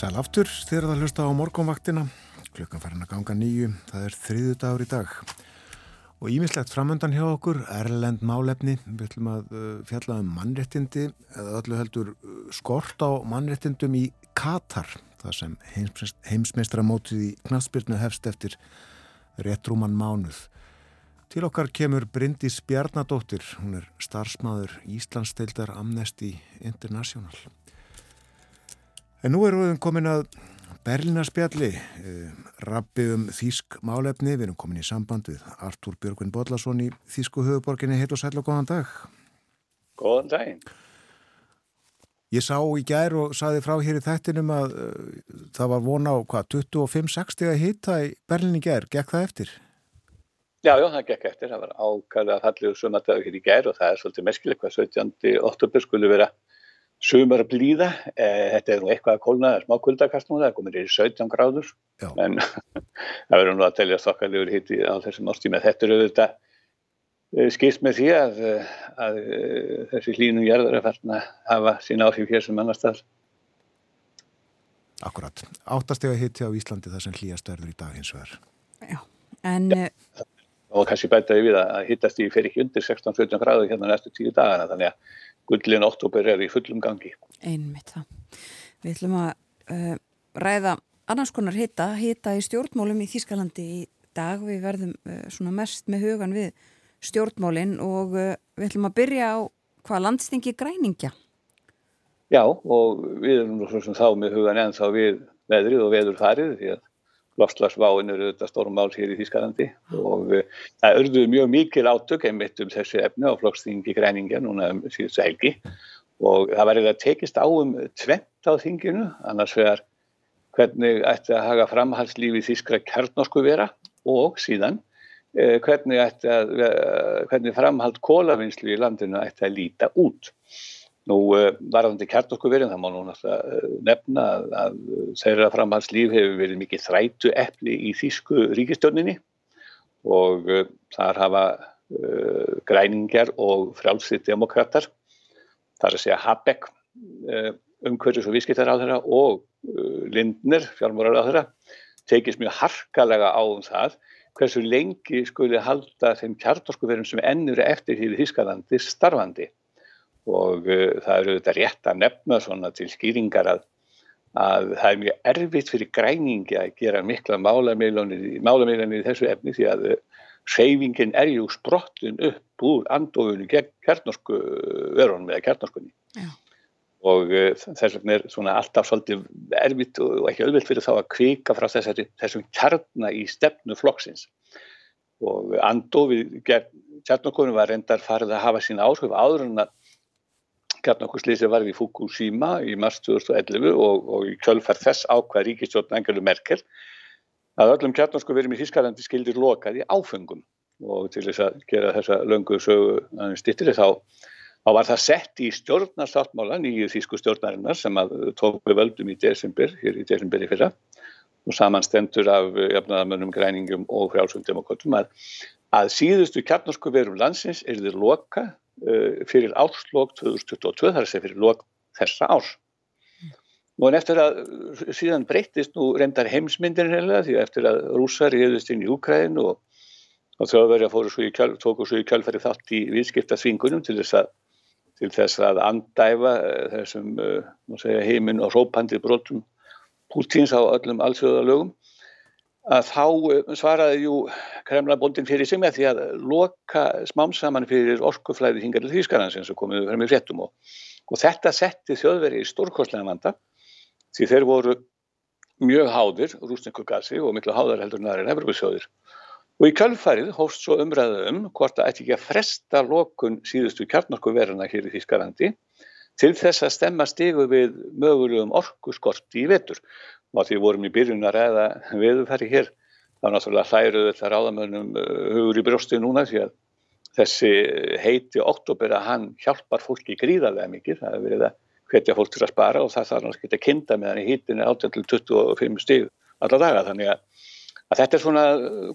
Sæl aftur þegar það hlusta á morgunvaktina. Klukkan farin að ganga nýju. Það er þriðu dagur í dag. Og ímislegt framöndan hjá okkur, Erlend málefni. Við ætlum að uh, fjalla um mannrettindi, eða öllu heldur uh, skort á mannrettindum í Katar. Það sem heimsmeistramótið í knastbyrnu hefst eftir réttrúman mánuð. Til okkar kemur Bryndís Bjarnadóttir. Hún er starfsmaður Íslandsdeildar Amnesty International. En nú erum við komin að Berlínarspjalli, eh, rappi um Þísk málefni. Við erum komin í samband við Artúr Björgvin Bodlason í Þísku höfuborginni. Heit og sæl og góðan dag. Góðan daginn. Ég sá í gær og saði frá hér í þættinum að uh, það var vona á hvað, 25-60 að hita í Berlín í gær. Gekk það eftir? Já, já, það gekk eftir. Það var ákvæðið að fallið sumardagur hér í gær og það er svolítið meskilegt hvað 17. oktober skulle vera sumar blíða, eh, þetta er nú eitthvað að kólna, það er smá kuldakast nú, það er komin í 17 gráður, Já. en það verður nú að telja stokkalegur hitti á þessum ástíma. Þetta eru auðvitað eh, skýrst með því að, eh, að, að þessi hlínum gerður er færðin að hafa sín áhrif hér sem annar stað. Akkurat. Áttastega hitti á Íslandi þar sem hlýjast verður í dag hins vegar. Já, en Já. Og kannski bætaði við að hittast í fyrir ekki undir 16-17 gráður hérna næstu tíu dagana, þannig að gullin oktober er í fullum gangi. einmitt það. Við ætlum að uh, ræða annars konar hita, hita í stjórnmálum í Þískalandi í dag. Við verðum uh, svona mest með hugan við stjórnmálinn og uh, við ætlum að byrja á hvað landstingi græningja. Já og við erum þá með hugan en þá við veðrið og veður farið því að lofslagsváin eru þetta stórum mál hér í Þískalandi og uh, það örduðu mjög mikil átök einmitt um þessu efni á flokkstingi græningja núna um síðustu helgi og það var eða tekist á um tvent á þinginu annars vegar hvernig ætti að haga framhalslífi Þískra kjarnorku vera og síðan uh, hvernig, að, hvernig framhald kólavinslu í landinu ætti að líta út. Nú eh, varðandi kjartorkuverðin, það má nú eh, nefna að, að þeirra framhalslíf hefur verið mikið þrætu eppli í Þísku ríkistjóninni og uh, þar hafa uh, græningjar og frjálsið demokrater, þar að segja Habeck, uh, umhverjus og vískittar á þeirra og Lindner, fjármórar á þeirra, tekist mjög harkalega á um það hversu lengi skuli halda þeim kjartorkuverðin sem ennur eftir því Þískalandi starfandi og uh, það eru þetta rétt að nefna svona til skýringar að, að það er mjög erfitt fyrir græningi að gera mikla málameilanir í þessu efni því að uh, seyfingin er ju sprottin upp úr andofunni gegn kjarnorsku verunum eða kjarnorskunni Já. og þess vegna er svona alltaf svolítið erfitt og ekki öðvilt fyrir þá að kvika frá þessari, þessum kjarna í stefnu flokksins og andofið gegn kjarnorskunni var reyndar farið að hafa sín áhrif áður en að kjarnokkurslýsi varði í Fukushima í mars 2011 og, og í kjölfær þess ákvað ríkistjórn Angelu Merkel að öllum kjarnorsku verðum í Þískalandi skildir lokað í áfengum og til þess að gera þessa löngu sögu stittir þá, þá var það sett í stjórnarsáttmála nýju Þísku stjórnarinnar sem að tók við völdum í desember, hér í desember í fyrra. Og samanstendur af jafnaðamönnum, græningum og frjálsum demokratum að, að síðustu kjarnorsku verðum landsins er þið loka fyrir áslokk 2022 þar að segja fyrir lok þessa árs. Nú en eftir að síðan breytist nú reyndar heimsmyndin reynilega því að eftir að rúsar reyðist inn í Úkræðin og, og þjóðverja kjöl, svo í kjölfæri þátt í viðskipta svingunum til þess að, til þess að andæfa uh, þessum uh, heiminn og rópandi brotum Pútins á öllum allsjóðalögum að þá eh, svaraði jú Kremlabondin fyrir sig með því að loka smámsaman fyrir orkuflæði hingar til Þýskarans eins og komiðu frem í fréttum og, og þetta setti þjóðveri í stórkostlega vanda því þeir voru mjög háðir, rústingugasi og miklu háðar heldur en aðra en Evropasjóðir og í kjálfærið hóst svo umræðu um hvort það ætti ekki að fresta lokun síðustu kjarnorkuveruna hér í Þýskarandi til þess að stemma stigu við mögulegum orkuskorti í vetur og því vorum í byrjun að ræða viðfæri hér þá náttúrulega hlæruðu þetta ráðamönnum uh, hugur í brjósti núna því að þessi heiti oktober að hann hjálpar fólki gríðarlega mikið. Það hefur verið að hvetja fólk til að spara og það þarf náttúrulega að kinda meðan í hítinu 18-25 stíð alla daga. Þannig að, að þetta er svona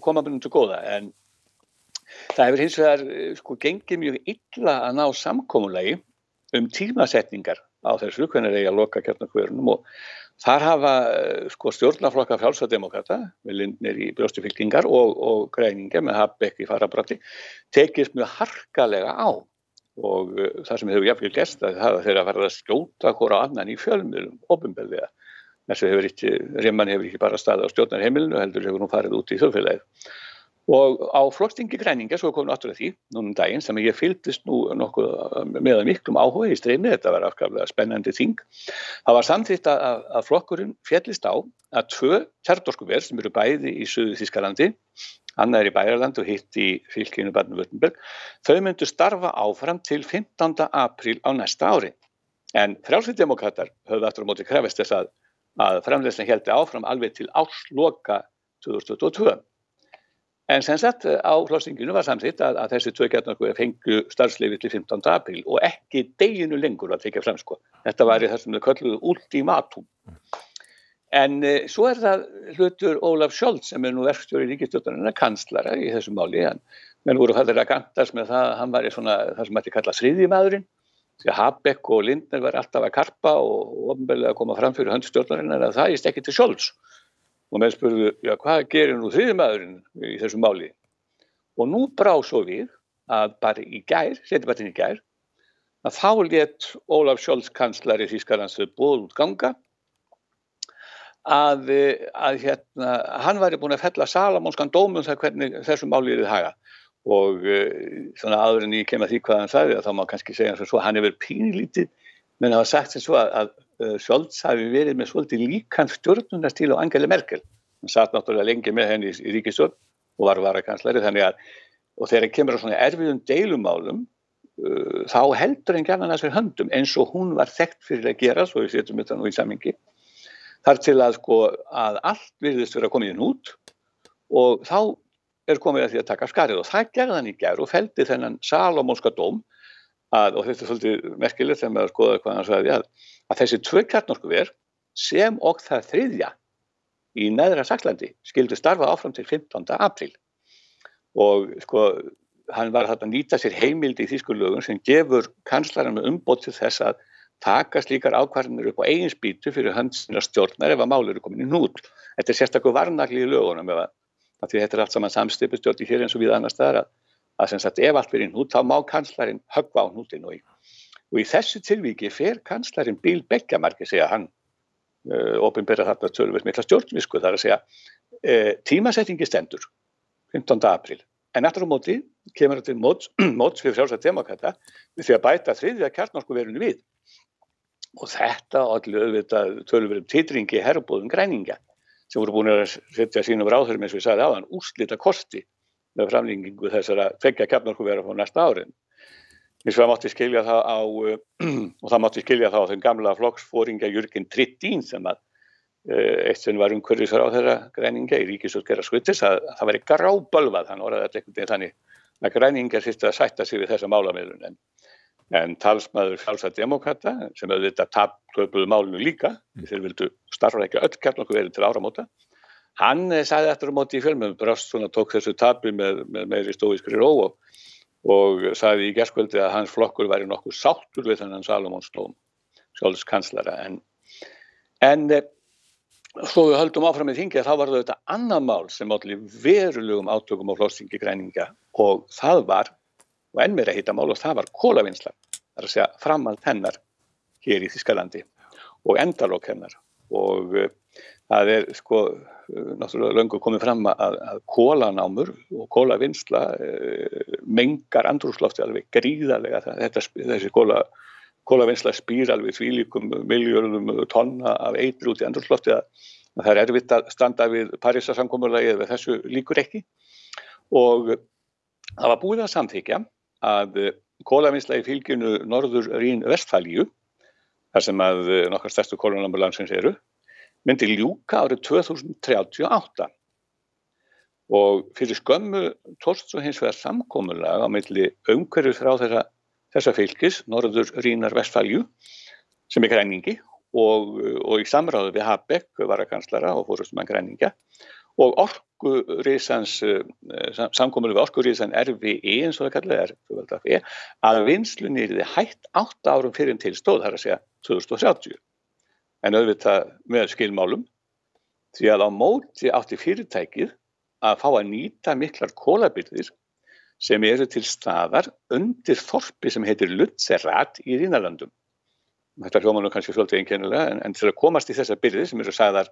komabunum til góða. En það hefur hins vegar sko gengið mjög illa að ná samkómulegi um tímasetningar á þessu hvernig er ég að loka kjarnakverunum og Þar hafa eh, sko, stjórnaflokka frjálsademokrata, með lindnir í brjóstufylkingar og, og græninga með Habeck í farabrætti, tekist mjög harkalega á og uh, það sem hefur jáfnveg gæst að það þeirra farið að skjóta hvora annan í fjölmjölum, ofinbelðiða. Þessu hefur ekki, Rimman hefur ekki bara staðið á stjórnarheimilinu, heldur hefur hún farið út í þjóðfélagið. Og á flokkstingi græninga, svo komum við að því, núnum daginn, sem ég fylgdist nú nokkuð með miklum áhuga í streymi, þetta var afskaplega spennandi þing. Það var samþýtt að, að flokkurinn fjellist á að tvö kjartorkuverð sem eru bæði í Suðu Þískalandi, annar í Bæjarland og hitt í fylkinu Barnum-Vöttenberg, þau myndu starfa áfram til 15. apríl á næsta ári. En frjálsveiddemokrater höfðu aftur á móti krefist þess að, að framleyslega heldi áfram alveg til ásloka 2022. En sem sagt á hlástinginu var samþitt að, að þessi tvö kjarnarku fengu starfsleifi til 15. apríl og ekki deginu lengur að tekja fram sko. Þetta var í þessum þau kölluðu ultimatum. En e, svo er það hlutur Ólaf Scholz sem er nú verkstjóri í ríkistjóttanina kanslara í þessu máli. En menn voru fættir að gandast með það að hann var í svona það sem ætti kalla sriðimaðurinn. Því að Habeck og Lindner var alltaf að karpa og ofnbelið að koma fram fyrir höndstjórnarinn en það er ekki til Scholz og með spurðu, já hvað gerir nú þriðmaðurinn í þessu máli? Og nú brá svo við að bara í gær, setjabatinn í gær að þá let Ólaf Scholz kanslari Þískarlandstöð bóð út ganga að, að hérna, hann væri búin að fella salamónskan dómum þar hvernig þessu máli er þið haga og svona aður en ég kem að því hvað hann sagði að þá má kannski segja svo hann hefur pínlítið menn hafa sagt sem svo að, að Sjólds hafi verið með svolítið líkan stjórnunastíl á Angeli Merkel. Hann satt náttúrulega lengi með henni í, í ríkistjórn og var varakanslari þannig að og þegar kemur á svona erfiðum deilumálum uh, þá heldur henn gæna þessari höndum eins og hún var þekkt fyrir að gera svo við setjum þetta nú í samingi þar til að sko að allt virðist vera komið inn út og þá er komið að því að taka skarið. Og það gerði hann í gerð og feldi þennan Salomónska dóm að, og þetta er svolítið merkilegt þegar maður skoða hvað hann sagði að, að þessi tvö kjarnorku ver sem og það þriðja í neðra Saklandi skildu starfa áfram til 15. apríl og sko hann var að nýta sér heimildi í þýskulögun sem gefur kanslarinn með umbót til þess að taka slíkar ákvarðinir upp á eigin spýtu fyrir hansina stjórnar ef að málur eru komin í nút. Þetta er sérstaklega varnagli í lögunum ef að því þetta er allt saman samstipustjórn í hér eins og við annar staðar að, að sem sagt ef allt verið nút þá má kanslarinn höggva á nútin og í, og í þessu tilvíki fer kanslarinn bíl beggjamarki segja hann uh, ofinbera þarna tölvist mikla stjórnvisku þar að segja uh, tímasettingi stendur 15. april en eftir á móti kemur þetta móts, móts fyrir sjálfsagt demokrata því að bæta þriðja kjartnorsku verinu við og þetta allir auðvitað tölur verið titringi herrbóðum græninga sem voru búin að setja sínum ráðurum eins og ég sagði aðan úrslita kosti með framlengingu þessara feggja kjarnorkuvera á næsta árin. Eins og það mátti skilja það á og það mátti skilja það á þeim gamla flokksfóringa Jörgin Trittín sem að eh, eitt sem var umhverfisar á þeirra græninga í ríkisútgerra skuttis að, að það væri grábölvað hann orðaði þetta einhvern veginn þannig að græningar sýtti að sætta sig við þessa málamilun en en talsmaður sjálfsagt demokrata sem auðvitað töpuðu málinu líka mm. þeir vildu starfa ekki öll kjarnokku verið til áramóta hann eh, sagði eftir á móti í fjölmjöfum Brost svona tók þessu tabi með, með meiri stóískri ró og, og sagði í gerskvöldi að hans flokkur væri nokkuð sáttur við þennan Salomónslóm sjálfskanslara en, en eh, svo við höldum áfram í þingi að þá var þetta annan mál sem allir verulegum átökum á flóstingi græninga og það var og enn meira hittamál og það var kólavinnsla, það er að segja framald hennar hér í Þískalandi og endalokk hennar. Og uh, það er sko náttúrulega löngu komið fram að, að kólanámur og kólavinnsla uh, mengar andrúslofti alveg gríðarlega. Þetta, þessi kóla, kólavinnsla spýr alveg svílikum miljörnum tonna af eitri út í andrúslofti að, að það er erfitt að standa við Parísasamkomurlagi eða þessu líkur ekki. Og það var búið að samþykja að eh, kólavinsla í fylgjunu Norður Rín Vestfælju, þar sem að eh, nokkar stærstu kólanambulansins eru, myndi ljúka árið 2038 og fyrir skömmu tóst svo hins vegar samkómulega á milli umhverju frá þessa, þessa fylgis, Norður Rínar Vestfælju, sem er græningi og, og í samráðu við Habeck, varakanslara og fórustum að græningja og orkurísans eh, samkominni við orkurísan RVE eins og það kallaði er að vinslunni er þið hægt 8 árum fyrir til stóð þar að segja 2030 en auðvitað með skilmálum því að á móti átti fyrirtækið að fá að nýta miklar kólabyrðir sem eru til staðar undir þorpi sem heitir Lutzerat í Rínalandum. Þetta hljómanum kannski svolítið einkennilega en, en til að komast í þessa byrði sem eru sagðar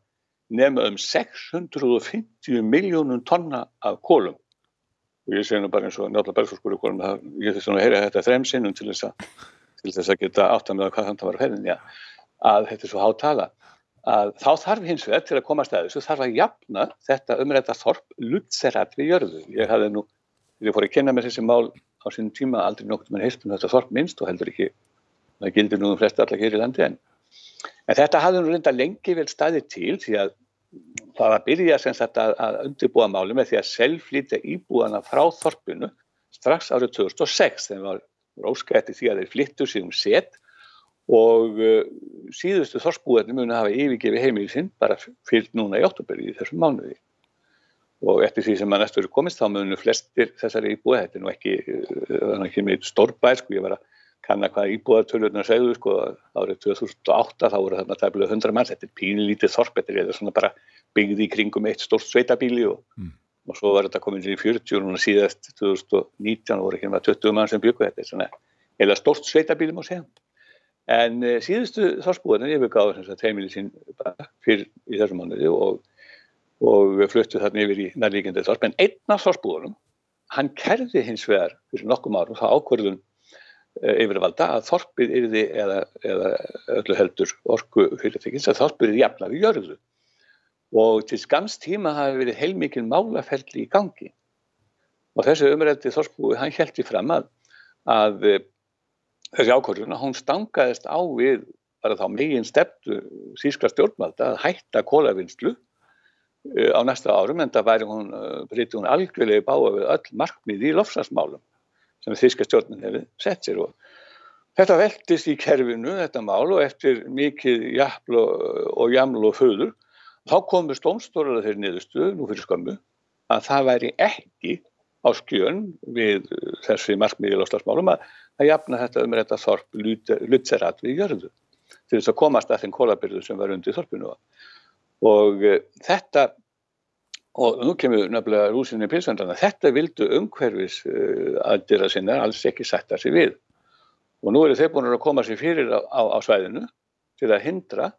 nema um 650 miljónum tonna af kólum og ég segi nú bara eins og kólum að ég þess að heyra þetta þrem sinnum til þess að, til þess að geta átt að með hvað þannig var að ferðin, já, að þetta er svo hátala að þá þarf hins vegar til að koma að stæðu, svo þarf að jafna þetta umræta þorp lutserat við jörðu. Ég hafði nú, ég fór að kenna með þessi mál á sínum tíma aldrei nokkur með heilstum þetta þorp minnst og heldur ekki, það gildir nú um flesta allar hér í landi en En þetta hafði nú reynda lengi vel staðið til því að það var að byrja sagt, að, að undirbúa máli með því að selflýtja íbúana frá þorpinu strax árið 2006 þegar var óskætti því að þeir flyttu sig um set og uh, síðustu þorpsbúðarnir muni hafa yfirgefi heimilið sinn bara fyllt núna í óttuberi í þessum mánuði. Og eftir því sem maður næstu eru komist þá munu flestir þessari íbúi, þetta er nú ekki, uh, ekki með stórbær, sko ég var að kannar hvað íbúðartölurnar segðu sko árið 2008 þá voru þarna tæmlega 100 mann, þetta er pínlítið þorp þetta er svona bara byggði í kringum eitt stórt sveitabíli og, mm. og svo var þetta komin í 40 og núna síðast 2019 voru með 20 mann sem byggu þetta svona eða stórt sveitabíli má segja En uh, síðustu þorspúðin yfirgáður sem sagt heimili sín fyrir í þessum mánuði og, og fluttu þarna yfir í nærlíkjandi þorp. En einn af þorspúðunum, hann kerði hins vegar fyrir nokkum árum það ákvörðun uh, yfirvalda að þorpið yrði eða, eða öllu heldur orku fyrirtekins að þorpið yrði jafnar í jörðu. Og til skams tíma hafi verið heilmikið málaferli í gangi. Og þessi umrætti þorspúi, hann heldi fram að, að þessi ákvörðuna, hún stangaðist á við bara þá megin stefnu sískra stjórnvalda að hætta kólavinnslu uh, á næsta árum en það væri hún, uh, breyti hún algjörlega báða við öll markmið í lofslagsmálum sem þíska stjórnin hefur sett sér og þetta veldist í kerfinu þetta mál og eftir mikið jafl og, jaml og föður þá komur stómstóraða þeirri niðurstu nú fyrir skömmu að það væri ekki á skjön við þessi markmið í lofslagsmálum að að jafna þetta um þetta þorp lutserat við jörðu til þess að komast að þeim kólabyrðu sem var undir þorpinu. Og uh, þetta og nú kemur nefnilega rúsinni pilsvendana þetta vildu umhverfis uh, aðdýra sinna alls ekki sætta sig við. Og nú eru þeir búin að koma sér fyrir á, á, á svæðinu til að hindra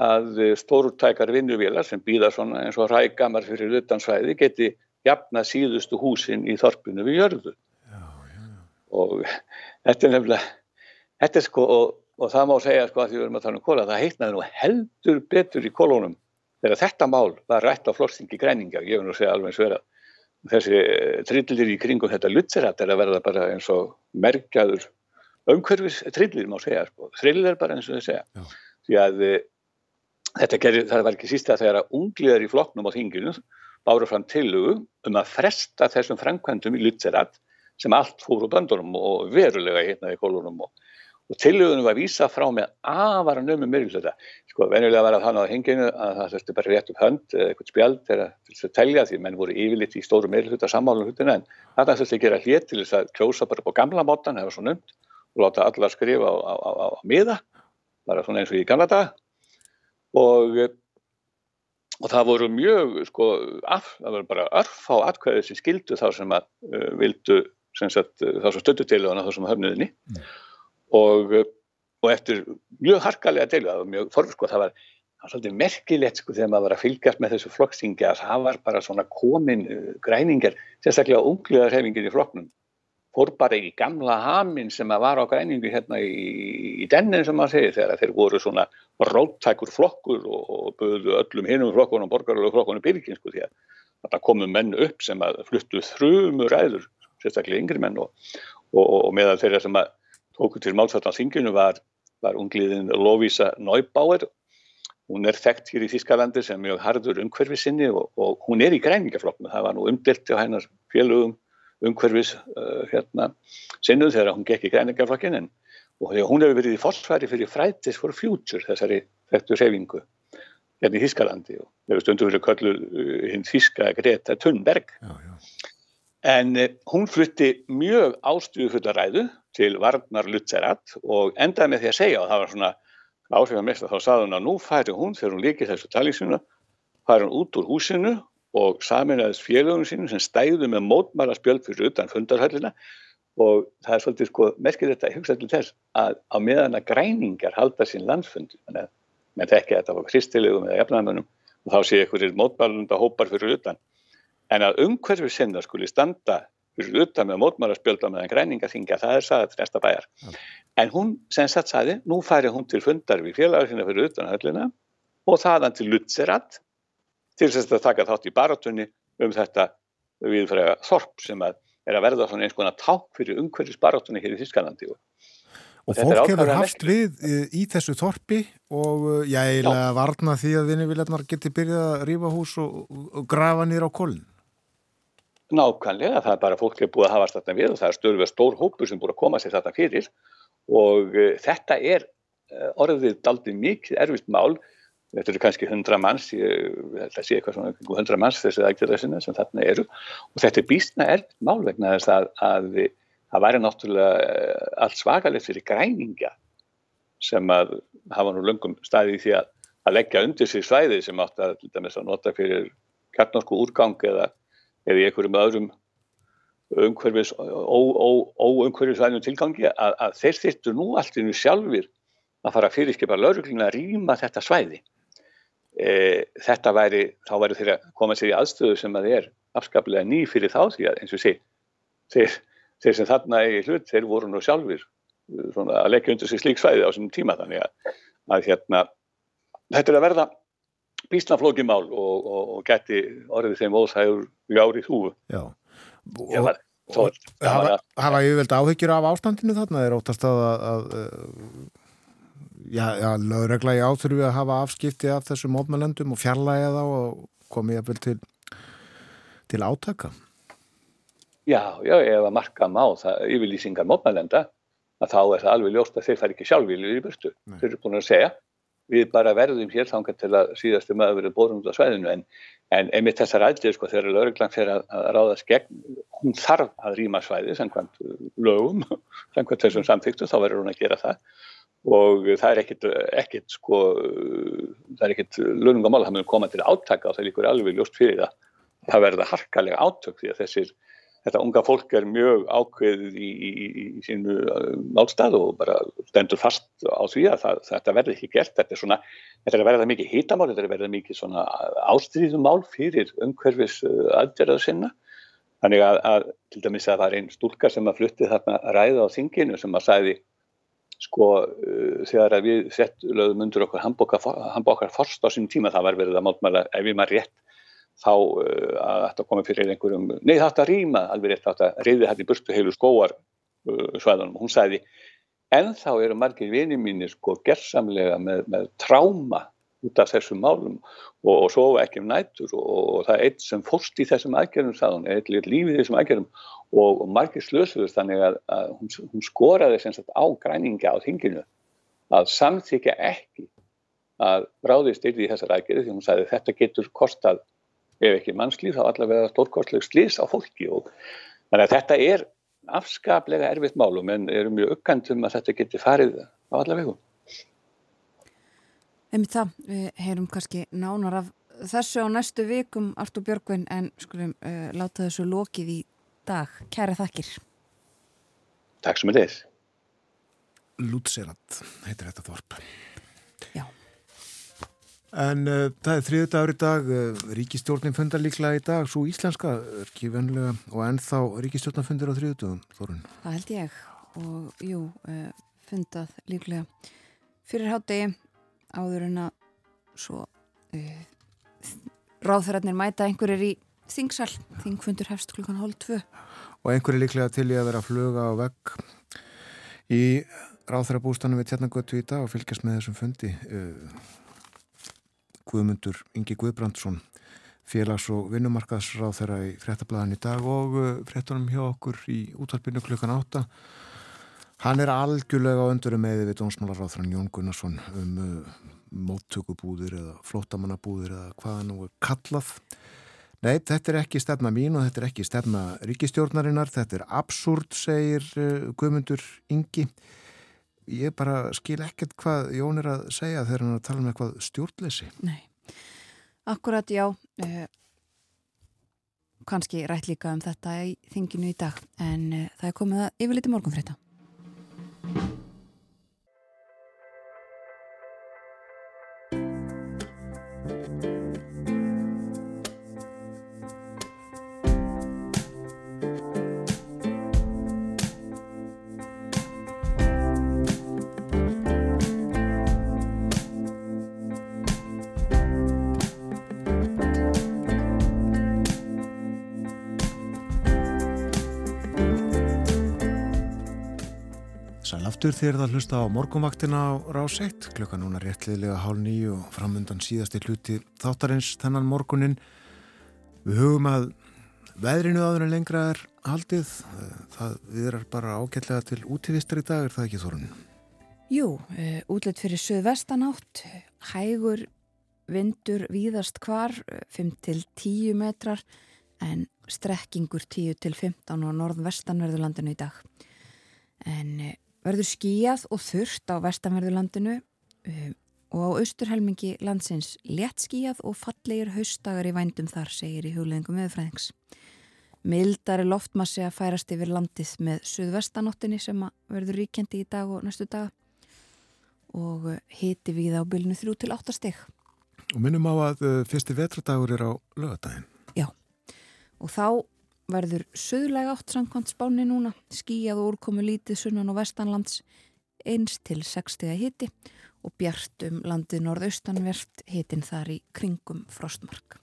að stórtækar vinnuvílar sem býða svona eins og rægamar fyrir lutansvæði geti jafna síðustu húsin í þorpinu við jörðu. Og þetta er nefnilega þetta er sko og, og það má segja sko að því við erum að tala um kóla það heitnaði nú heldur betur í kólónum þegar þetta mál var rætt á flostingi græninga, ég vil nú segja alveg eins vera þessi eh, trillir í kringum þetta lutserat er að verða bara eins og merkjaður umhverfis trillir má segja sko, trillir bara eins og þau segja. Já. því að e, þetta gerir, það var ekki sísta þegar að ungliðar í flokknum á þinginu báru fram tilugu um að fresta þessum framkvæmdum í lutserat sem allt fór úr böndunum og verulega hérna í kólunum og, og tilhugunum var vísa frá með afara nömu myrgluta. Sko, venjulega var það þannig á henginu að það þurfti bara rétt upp hönd eða eitthvað spjald til að telja því menn voru yfirleitt í stóru myrgluta sammálum hlutina en þetta þurfti að gera hér til þess að klósa bara på gamla mótan eða svo nönd og láta allar skrifa á, á, á, á miða, bara svona eins og í gamla daga og og það voru mjög sko, af, það voru bara örf á atkvæði sem skildu þá sem að uh, vildu sagt, þá sem stöttu til hana þá sem höfniðinni mm. og, og eftir mjög harkalega til það var mjög forður sko það var, það var svolítið merkilegt sko þegar maður var að fylgjast með þessu flokkstingi að það var bara svona komin uh, græningar, sérstaklega ungliðar hefingir í flokknum fór bara í gamla hamin sem að var á græningu hérna í, í dennin sem maður segir þegar þeir voru svona róttækur flokkur og, og böðu öllum hinnum flokkunum, borgarlega flokkunum byrgin sko því að þetta komu menn upp sem að fluttu þrjumur ræður sérstaklega yngri menn og, og, og meðal þeirra sem að tóku til málsvartan þinginu var, var ungliðin Lovisa Neubauer. Hún er þekkt hér í Þískalandi sem mjög hardur umhverfis sinni og, og hún er í græningaflokknu, það var nú umdilt á hennar félögum umhverfis uh, hérna sinnuð þegar hún gekk í græningaflokkin en og hún hefur verið í fórsværi fyrir Fridays for Future þessari þekktu sefingu hérna í Þískalandi og hefur stundu verið kölluð uh, hinn Þíska Greta Thunberg já, já. En eh, hún flutti mjög ástuðufullaræðu til Varnar Lutzerat og endaði með því að segja og það var svona áhrifamest að þá saði hún að nú færi hún þegar hún líkið þessu talísuna, færi hún út úr húsinu og saminæðist félögum sínum sem stæðu með mótmæla spjöld fyrir utan fundarhöllina og það er svolítið sko merkir þetta, hugsa til þess að á meðan að græningar halda sín landsfundi, menn þekki að þetta var kristilegum eða jafnæðamönnum og þá sé ykkur mótmælunda hópar fyrir utan en að umhverfið sinna skuli standa fyrir utan með mótmáraspjölda með en græningaþingja, það er saðat næsta bæjar. Ja. En hún sem satt saði, nú færi hún til fundar við félagar sína fyrir utan höllina og þaðan til Lutzerat til þess að taka þátt í baratunni um þetta viðfræða þorp sem að er að verða svona eins konar ták fyrir umhverfis baratunni hér í Þískanandi og Og fólk hefur haft við í þessu þorpi og ég eiginlega varna því að vinniviljarnar geti byrjað að rýfa hús og, og grafa nýra á kolin. Nákvæmlega, það er bara fólk er búið að hafa þetta við og það er störfið stór hópur sem búið að koma sér þetta fyrir. Og uh, þetta er orðið daldið mikið erfitt mál, þetta eru kannski 100 manns, ég, þetta sé eitthvað svona 100 manns þessi aðgjörðarsina sem þarna eru og þetta er býstna erfitt mál vegna þess að, að það væri náttúrulega uh, allt svakalegt fyrir græninga sem að hafa nú löngum staðið í því að, að leggja undir sér svæði sem átt að, að nota fyrir kjartnorsku úrgang eða eða í einhverjum öðrum umhverfis, óumhverfisvænum tilgangi að, að þeir þyrttu nú allt innu sjálfur að fara að fyrirskipa laurugluna að rýma þetta svæði. E, þetta væri, þá væri þeirra að koma sér í aðstöðu sem að er afskaplega ný fyrir þá því að eins og sé, þeir, þeir sem þarna í hlut, þeir voru nú sjálfur svona, að leggja undir sig slík svæði á þessum tíma þannig að, að hérna, þetta er að verða bísnaflókimál og, og, og geti orðið þeim óþægur ljári þúu. Já. Ég var, hafa, hafa yfirveld áhyggjur af ástandinu þarna er óttast að, að, að já, lögregla í áþurfi að hafa afskipti af þessum mótmælendum og fjarlæga þá og komið jafnvel til til átaka. Já, já, ef að marka má það yfirlýsingar mótmælenda að þá er það alveg ljóst að þeir fær ekki sjálfvílu í burtu. Þeir eru búin að segja við bara verðum hér þangar til að síðastu maður verið bórum út á svæðinu en, en einmitt þessar aðlið sko þegar lögreglan fyrir að, að ráðast gegn, hún þarf að rýma svæði samkvæmt lögum, samkvæmt þessum samþyktu þá verður hún að gera það og það er ekkit, ekkit sko, það er ekkit lögningamál að það mun koma til átaka og það líkur alveg ljóst fyrir það. Það verða harkalega átök því að þessir þetta unga fólk er mjög ákveðið í, í, í, sínu málstað og bara stendur fast á því að það, þetta verður ekki gert þetta er svona, þetta er að verða mikið hýtamál þetta er að verða mikið ástríðumál fyrir umhverfis aðgerðað sinna þannig að, að til dæmis að það var einn stúlka sem að flutti þarna ræða á þinginu sem að sæði sko þegar að við sett lögum undir okkur handbókar forst á sínum tíma það var verið að málmæla ef við maður rétt þá uh, að þetta komi fyrir einhverjum, nei þetta rýma alveg rétt þetta reyði í burtu heilu skóar uh, svæðunum, hún sagði en þá eru margir vini mínir sko gerðsamlega með, með tráma út af þessum málum og, og svo ekki um nættur og, og það er eitt sem fórst í þessum aðgerðum sagðun, eitt lífið í þessum aðgerðum og, og margir slösuður þannig að, að hún, hún skoraði sem sagt á græninga á þinginu að samþykja ekki að ráðist yfir í þessar aðgerði því hún sagði þetta getur kostað ef ekki mannslíf þá allavega stórkostleg slís á fólki og þannig að þetta er afskaplega erfitt málum en erum mjög uppgændum að þetta geti farið á allavegu. Emið það, við heyrum kannski nánar af þessu á næstu vikum Artur Björgvin en skulum uh, láta þessu lokið í dag. Kæra þakkir. Takk sem er þess. Lútserat heitir þetta þorp. Já. En uh, það er þriðu dagur í dag, uh, ríkistjórnin fundar líklega í dag, svo íslenska er ekki venlega og ennþá ríkistjórnin fundir á þriðu dagum, Þorun. Það held ég og jú, uh, fundað líklega fyrir hátegi áður en að svo ráðferðarnir mæta einhverjir í þingsal, þingfundur hefst klukkan hálf tvö. Og einhverjir líklega til í að vera að fluga á vegg í ráðferðarbústanum við Tjarnagötu í dag og fylgjast með þessum fundi. Guðmundur Ingi Guðbrandsson félags- og vinnumarkaðsráð þeirra í frettablaðan í dag og frettunum hjá okkur í útvarpinu klukkan átta. Hann er algjörlega á öndurum meði við dónsmálaráðfrann Jón Gunnarsson um uh, móttökubúðir eða flótamannabúðir eða hvaða nú er kallað. Nei, þetta er ekki stefna mín og þetta er ekki stefna ríkistjórnarinnar, þetta er absúrt, segir uh, Guðmundur Ingi. Ég bara skil ekkert hvað Jón er að segja þegar hann er að tala um eitthvað stjórnleysi. Nei, akkurat já, uh, kannski rætt líka um þetta í þinginu í dag en uh, það er komið að yfirleiti Thank you aftur þegar það hlusta á morgunvaktina á rás 1 klukka núna réttliðlega hálf nýju og framundan síðasti hluti þáttarins þennan morgunin við hugum að veðrinu áður en lengra er haldið. Það viðrar bara ágætlega til útífistar í dag, er það ekki þorun? Jú, uh, útlætt fyrir söðvestanátt hægur vindur víðast hvar 5-10 metrar en strekkingur 10-15 á norðvestanverðurlandinu í dag. En uh, verður skíjað og þurft á vestanverðurlandinu um, og á austurhelmingi landsins létt skíjað og fallegir haustagar í vændum þar, segir í hugleðingum meðfræðings. Mildari loftmassi að færast yfir landið með suðvestanóttinni sem verður ríkjandi í dag og næstu dag og hiti við á bylnu 3 til 8 stygg. Og minnum á að uh, fyrsti vetradagur er á lögadaginn. Já, og þá verður söðlega átt samkvæmt spáni núna, skíjað og úrkomu lítið sunnan og vestanlands, eins til 60 hiti og bjart um landið norðaustanvert hitin þar í kringum frostmark.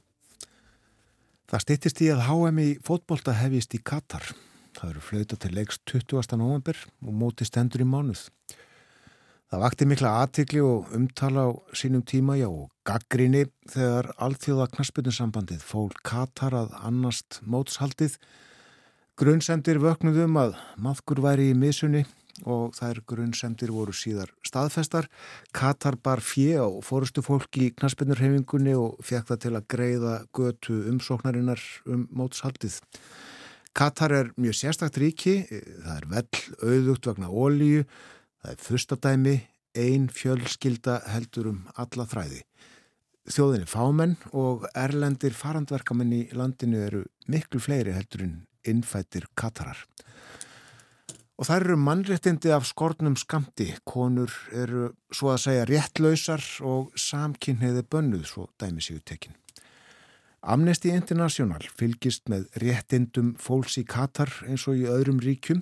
Það stýttist í að HM í fótbolta hefist í Katar. Það eru flauta til leiks 20. november og móti stendur í mánuð. Það vakti mikla aðtikli og umtala á sínum tíma já og gaggríni þegar alþjóða knaspunnsambandið fól Katar að annast mótshaldið. Grunnsendir vöknuðum að maðkur væri í misunni og þær grunnsendir voru síðar staðfestar. Katar bar fjö á fórustu fólki í knaspinnurhefingunni og fekk það til að greiða götu umsóknarinnar um mótshaldið. Katar er mjög sérstakt ríki, það er vel auðugt vegna ólíu, það er fyrstadæmi, ein fjölskylda heldur um alla þræði. Þjóðinni fámenn og erlendir farandverkamenn í landinu eru miklu fleiri heldur en innfættir Katarar. Og það eru mannréttindi af skornum skamti. Konur eru svo að segja réttlausar og samkynniði bönnuð svo dæmi séu tekin. Amnesty International fylgist með réttindum fólks í Katar eins og í öðrum ríkjum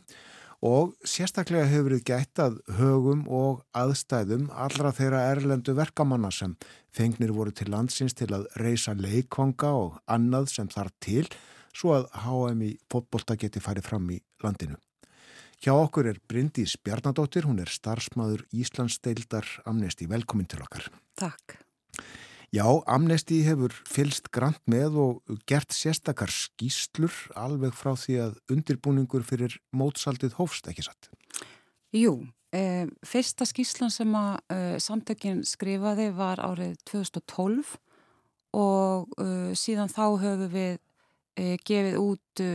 og sérstaklega hefur verið gætt að högum og aðstæðum allra þeirra erlendu verkamanna sem fengnir voru til landsins til að reysa leikvanga og annað sem þar til svo að HM í fótbolta geti farið fram í landinu. Hjá okkur er Bryndís Bjarnadóttir, hún er starfsmaður Íslands deildar Amnesti. Velkomin til okkar. Takk. Já, Amnesti hefur fylst grant með og gert sérstakar skýslur alveg frá því að undirbúningur fyrir mótsaldið hófst, ekki satt? Jú, eh, fyrsta skýslan sem að eh, samtökin skrifaði var árið 2012 og eh, síðan þá höfum við e, gefið út e,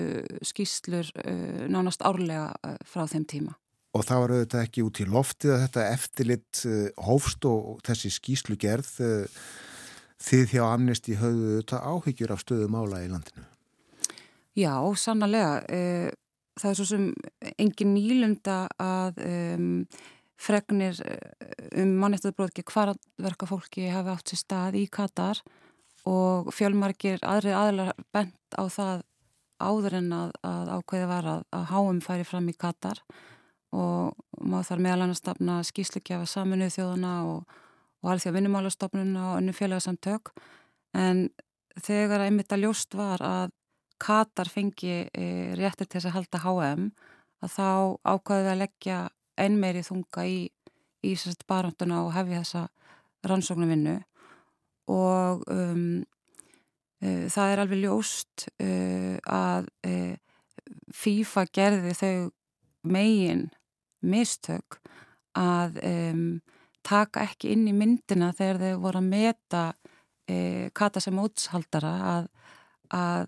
skýslur e, nánast árlega frá þeim tíma. Og það var auðvitað ekki út í loftið að þetta eftirlitt hófst og þessi skýslu gerð þið hjá Amnesti höfðu auðvitað áhyggjur af stöðu mála í landinu? Já, sannlega. Það er svo sem engin nýlunda að um, fregnir um manneftaðbróðki hvarverka fólki hafi átt sér stað í Katar og fjölmarkir aðri aðlar bent á það áður en að, að ákveði var að, að háum færi fram í Katar og maður þarf meðal annars stafna skýsleikjafa saminuð þjóðana og, og alþjóða vinnumálastofnuna og önnu félagsamtök en þegar einmitt að ljóst var að Katar fengi e, réttir til þess að halda HM að þá ákvaði við að leggja einmeiri þunga í, í baranduna og hefja þessa rannsóknu vinnu og um, uh, það er alveg ljóst uh, að uh, FIFA gerði þau megin mistök að um, taka ekki inn í myndina þegar þau voru að meta kata sem útshaldara að, að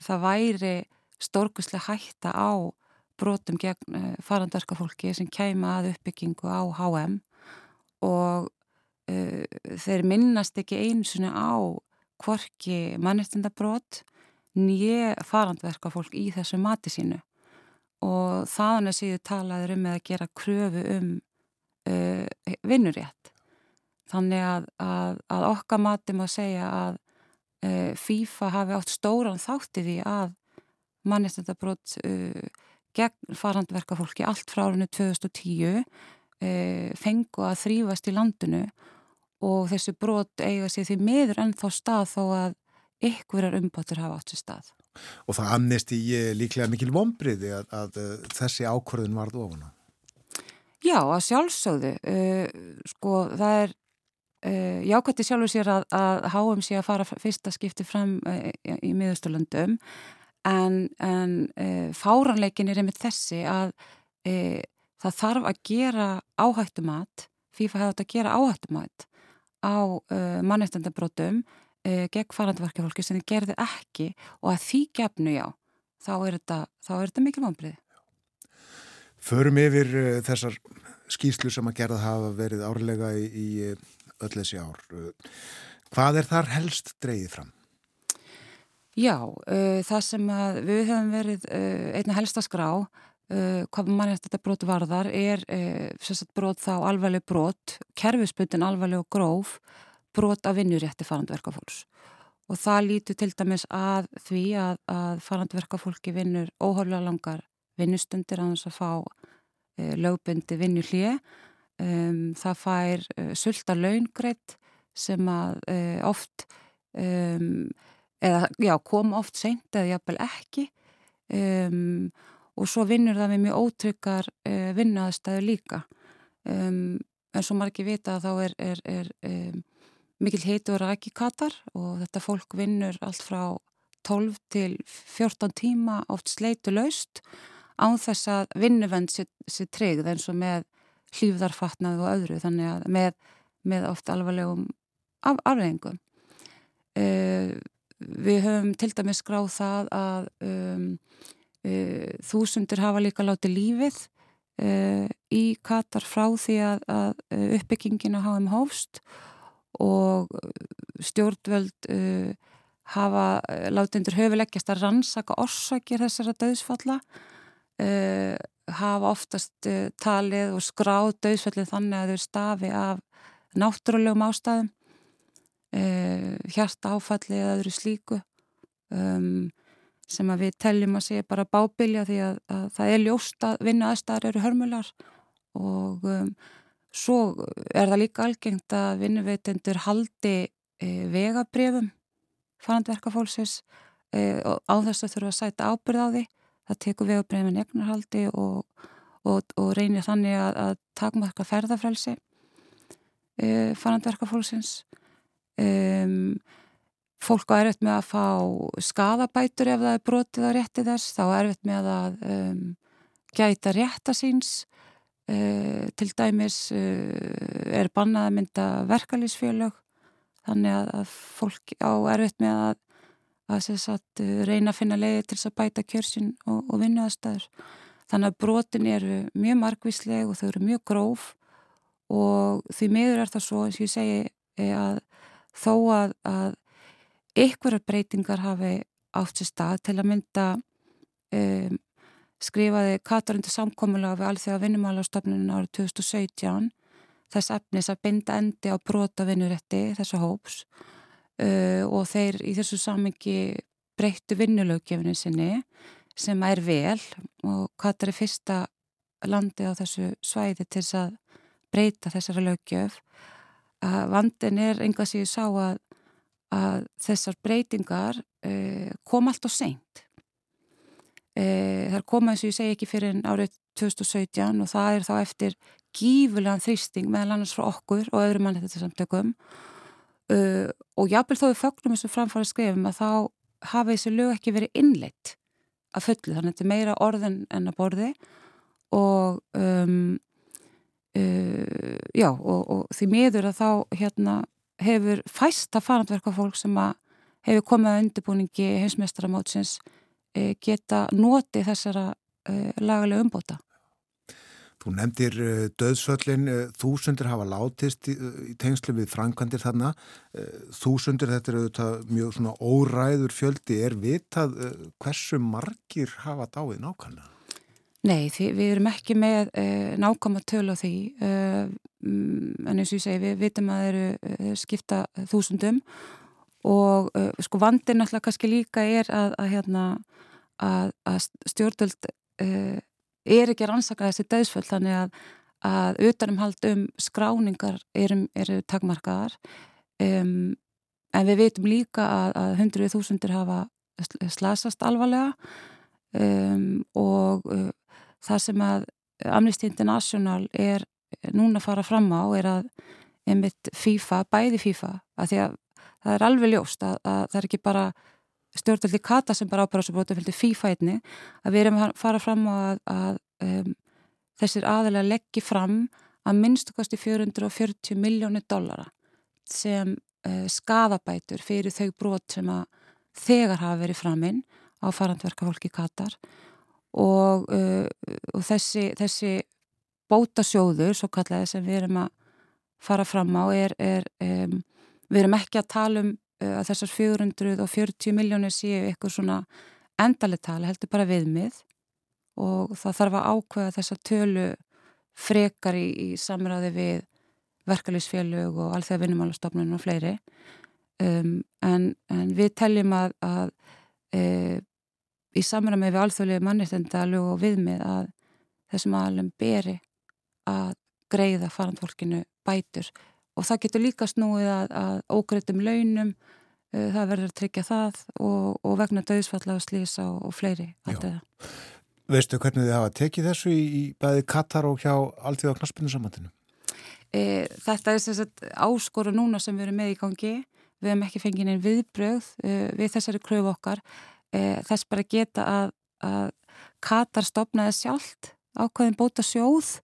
það væri stórkuslega hætta á brotum gegn farandarska fólki sem kæma að uppbyggingu á HM og uh, þeir minnast ekki einsunni á hvorki mannestindabrót nýje farandverka fólk í þessu mati sínu. Og þaðan er síðu talaður um að gera kröfu um uh, vinnurétt þannig að, að, að okkar mati má segja að uh, FIFA hafi átt stóran þátti því að mannestindabrót gegn farandverka fólki allt frá árinu 2010 fengu að þrýfast í landinu og þessi brot eiga sér því miður ennþá stað þó að ykkurar umbátur hafa átt sér stað. Og það amnesti ég líklega mikil vonbriði að, að, uh, þessi ákvörðun varð ofana? Já, að sjálfsögðu. Uh, sko, það er uh, jákvætti sjálfur sér að, að háum sér að fara fyrsta skipti fram uh, í miðusturlöndum en, en fáranleikin er einmitt þessi að uh, það þarf að gera áhættumat, FIFA hefði að gera áhættumat á uh, mannestendabrótum uh, gegn farandverkefólki sem þið gerði ekki og að því gefnu já, þá er þetta, þetta mikil vonbreiði. Förum yfir uh, þessar skýslu sem að gerða hafa verið árlega í, uh, öll þessi ár. Uh, hvað er þar helst dreyið fram? Já, uh, það sem við höfum verið einna helst að skrá uh, hvað mannrætt þetta brot varðar er uh, sérstaklega brot þá alvarleg brot, kerfisbundin alvarleg og gróf brot af vinnurétti farandverkafólks og það lítur til dæmis að því að, að farandverkafólki vinnur óhörlega langar vinnustundir að þess að fá uh, lögbundi vinnu hlið um, það fær uh, sulta laungreitt sem að uh, oft um, eða já, kom oft seint eða jafnvel ekki. Um, og svo vinnur það við mjög ótryggar uh, vinnaðstæðu líka. Um, en svo margir vita að þá er, er, er mikil heitu og rækki katar og þetta fólk vinnur allt frá 12 til 14 tíma oft sleitu laust án þess að vinnuvend sér, tryggð eins og með hlýfðarfatnað og öðru þannig að með, með oft alvarlegum af, afreðingum uh, við höfum til dæmis skráð það að um, uh, þúsundir hafa líka látið lífið uh, í Katar frá því að, að uppbyggingin á HM hófst og stjórnvöld hafa látið undir höfuleggjast að rannsaka orsakir þessara döðsfalla uh, hafa oftast uh, talið og skráð döðsfallið þannig að þau stafi af náttúrulegum ástæðum hjarta áfalli eða öðru slíku um, sem að við teljum að segja bara bábilja því að, að það er ljóst að vinna aðstæðar eru hörmular og um, Svo er það líka algengt að vinnuveitendur haldi vegabrefum farandverkafólksins á þess að þurfa að sæta ábyrð á því. Það tekur vegabrefin egnarhaldi og, og, og reynir þannig að, að takmarka ferðarfrelsi e, farandverkafólksins. Fólk á erfitt með að fá skadabætur ef það er brotið á rétti þess, þá er erfitt með að um, gæta rétta síns Uh, til dæmis uh, er bannað að mynda verkalýsfjölög þannig að, að fólk á erfitt með að, að sagt, uh, reyna að finna leiði til að bæta kjörsin og, og vinnuðastæður þannig að brotin eru mjög margvísleg og þau eru mjög gróf og því miður er það svo eins og ég segi e, að þó að, að ykkurar breytingar hafi átt sér stað til að mynda um, skrifaði Katarundu samkomulega við alþjóða vinnumálastofnunum árið 2017 þess efnis að binda endi á brota vinnuretti þessu hóps uh, og þeir í þessu samengi breyttu vinnulöggefinu sinni sem er vel og Katar er fyrsta landi á þessu svæði til þess að breyta þessara löggef að vandin er enga sem ég sá að, að þessar breytingar uh, kom allt á seint. E, það koma eins og ég segi ekki fyrir en árið 2017 og það er þá eftir gífulegan þrýsting meðal annars frá okkur og öðru manni þetta samtökum e, og jábel þó við fögnum þessu framfæri skrifum að þá hafi þessu lög ekki verið innleitt að fullu þannig að þetta er meira orðin en að borði og um, uh, já og, og því miður að þá hérna hefur fæsta farandverka fólk sem að hefur komið að undirbúningi heimsmeistaramótsins E, geta noti þessara e, lagalega umbóta. Þú nefndir e, döðsvöllin, þúsundir hafa látist í, tengslu við framkvæmdir þarna. Þúsundir, þetta er auðvitað mjög svona óræður fjöldi. Er vitað hversu margir hafa dáið nákvæmlega? Nei, því, við erum ekki með eh, nákvæm að tölu á því eh, en eins og ég segi, við vitum að það eru eh, skipta þúsundum og sko vandin alltaf kannski líka er að, að hérna að, að stjórnvöld uh, er ekki að rannsaka þessi döðsföll þannig að, að utanumhald um skráningar eru, eru takmarkaðar. Um, en við veitum líka að hundruð þúsundir hafa slasast alvarlega. Um, og uh, það sem að Amnesty International er núna að fara fram á er að einmitt FIFA, bæði FIFA að því að það er alveg ljóst að, að það er ekki bara stjórnvöldi Kata sem bara ábæra þessu brotu fylgdi fífætni að við erum að fara fram á að, að um, þessir aðalega leggji fram að minnstu kosti 440 miljónir dollara sem uh, skadabætur fyrir þau brot sem að þegar hafa verið framinn á farandverka fólki Katar. Og, uh, og þessi, þessi bótasjóður, svo kallaði sem við erum að fara fram á er, er um, við erum ekki að tala um að þessar 440 miljónir séu eitthvað svona endaletala heldur bara viðmið. Og það þarf að ákveða þessa tölu frekar í, í samræði við verkalýsfélög og alþjóða vinnumálastofnun og fleiri. Um, en, en við teljum að, að e, í samræmi við alþjóðlega mannreitendalug og viðmið að þessum aðalum beri að greiða farandfólkinu bætur og það getur líka snúið að, að ógreitum launum uh, það verður að tryggja það og, og vegna döðsfalla og slísa og, og fleiri Veistu hvernig þið hafa tekið þessu í, í bæði Katar og hjá alltíða knaspinu samantinu? E, þetta er þess að áskoru núna sem við erum með í gangi. Við hefum ekki fengið einn viðbröð e, við þessari kröfu okkar. E, þess bara geta að, að Katar stopnaði sjálft ákveðin bóta sjóð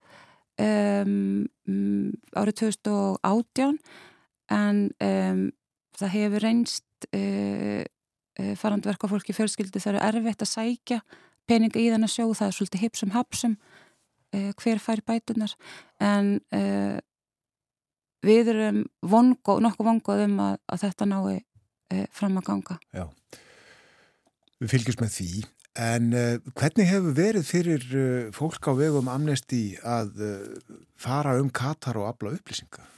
um, um, árið 2018 en um, það hefur reynst uh, uh, farandverkafólki fjölskyldi það eru erfitt að sækja peninga í þennan sjóð, það er svolítið hipsum hapsum uh, hver fær bætunar en uh, við erum vongo, nokkuð vongoð um að, að þetta nái uh, fram að ganga. Já, við fylgjum með því En uh, hvernig hefur verið fyrir uh, fólk á vegum amnesti að uh, fara um Katar og afla upplýsinga?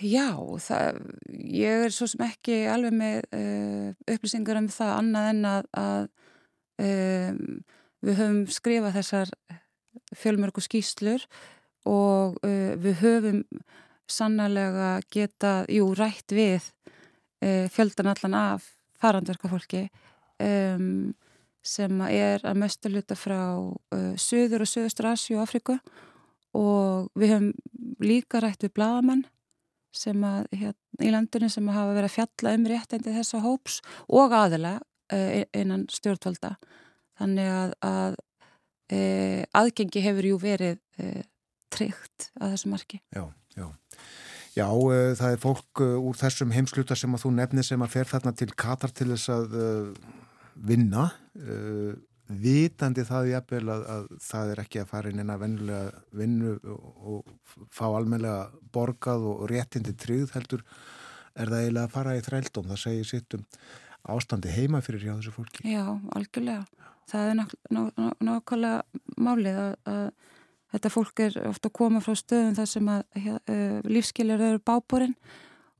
Já, það, ég er svo sem ekki alveg með upplýsingar um það annað en að, að um, við höfum skrifað þessar fjölmörgu skýslur og við höfum sannlega geta, jú, rætt við fjöldan allan af farandverkafólki um, sem er að mestu luta frá uh, Suður og Suðustur Asju og Afriku og við höfum líka rætt við bladamann sem að hérna, í landinu sem að hafa verið að fjalla um réttendi þessa hóps og aðila uh, innan stjórnvalda. Þannig að, að uh, aðgengi hefur jú verið uh, tryggt að þessu marki. Já, já Já, uh, það er fólk uh, úr þessum heimsluta sem að þú nefnir sem að fer þarna til Katar til þess að uh, vinna vitandi það jafnvel að, að það er ekki að fara inn en að vennulega vinnu og, fá almenlega borgað og réttindi tryggð heldur er það eiginlega að fara í þrældum það segir sitt um ástandi heima fyrir hjá þessu fólki. Já, algjörlega það er nákvæmlega málið að Þetta fólk er ofta að koma frá stöðum þar sem að uh, lífskilir eru bábúrin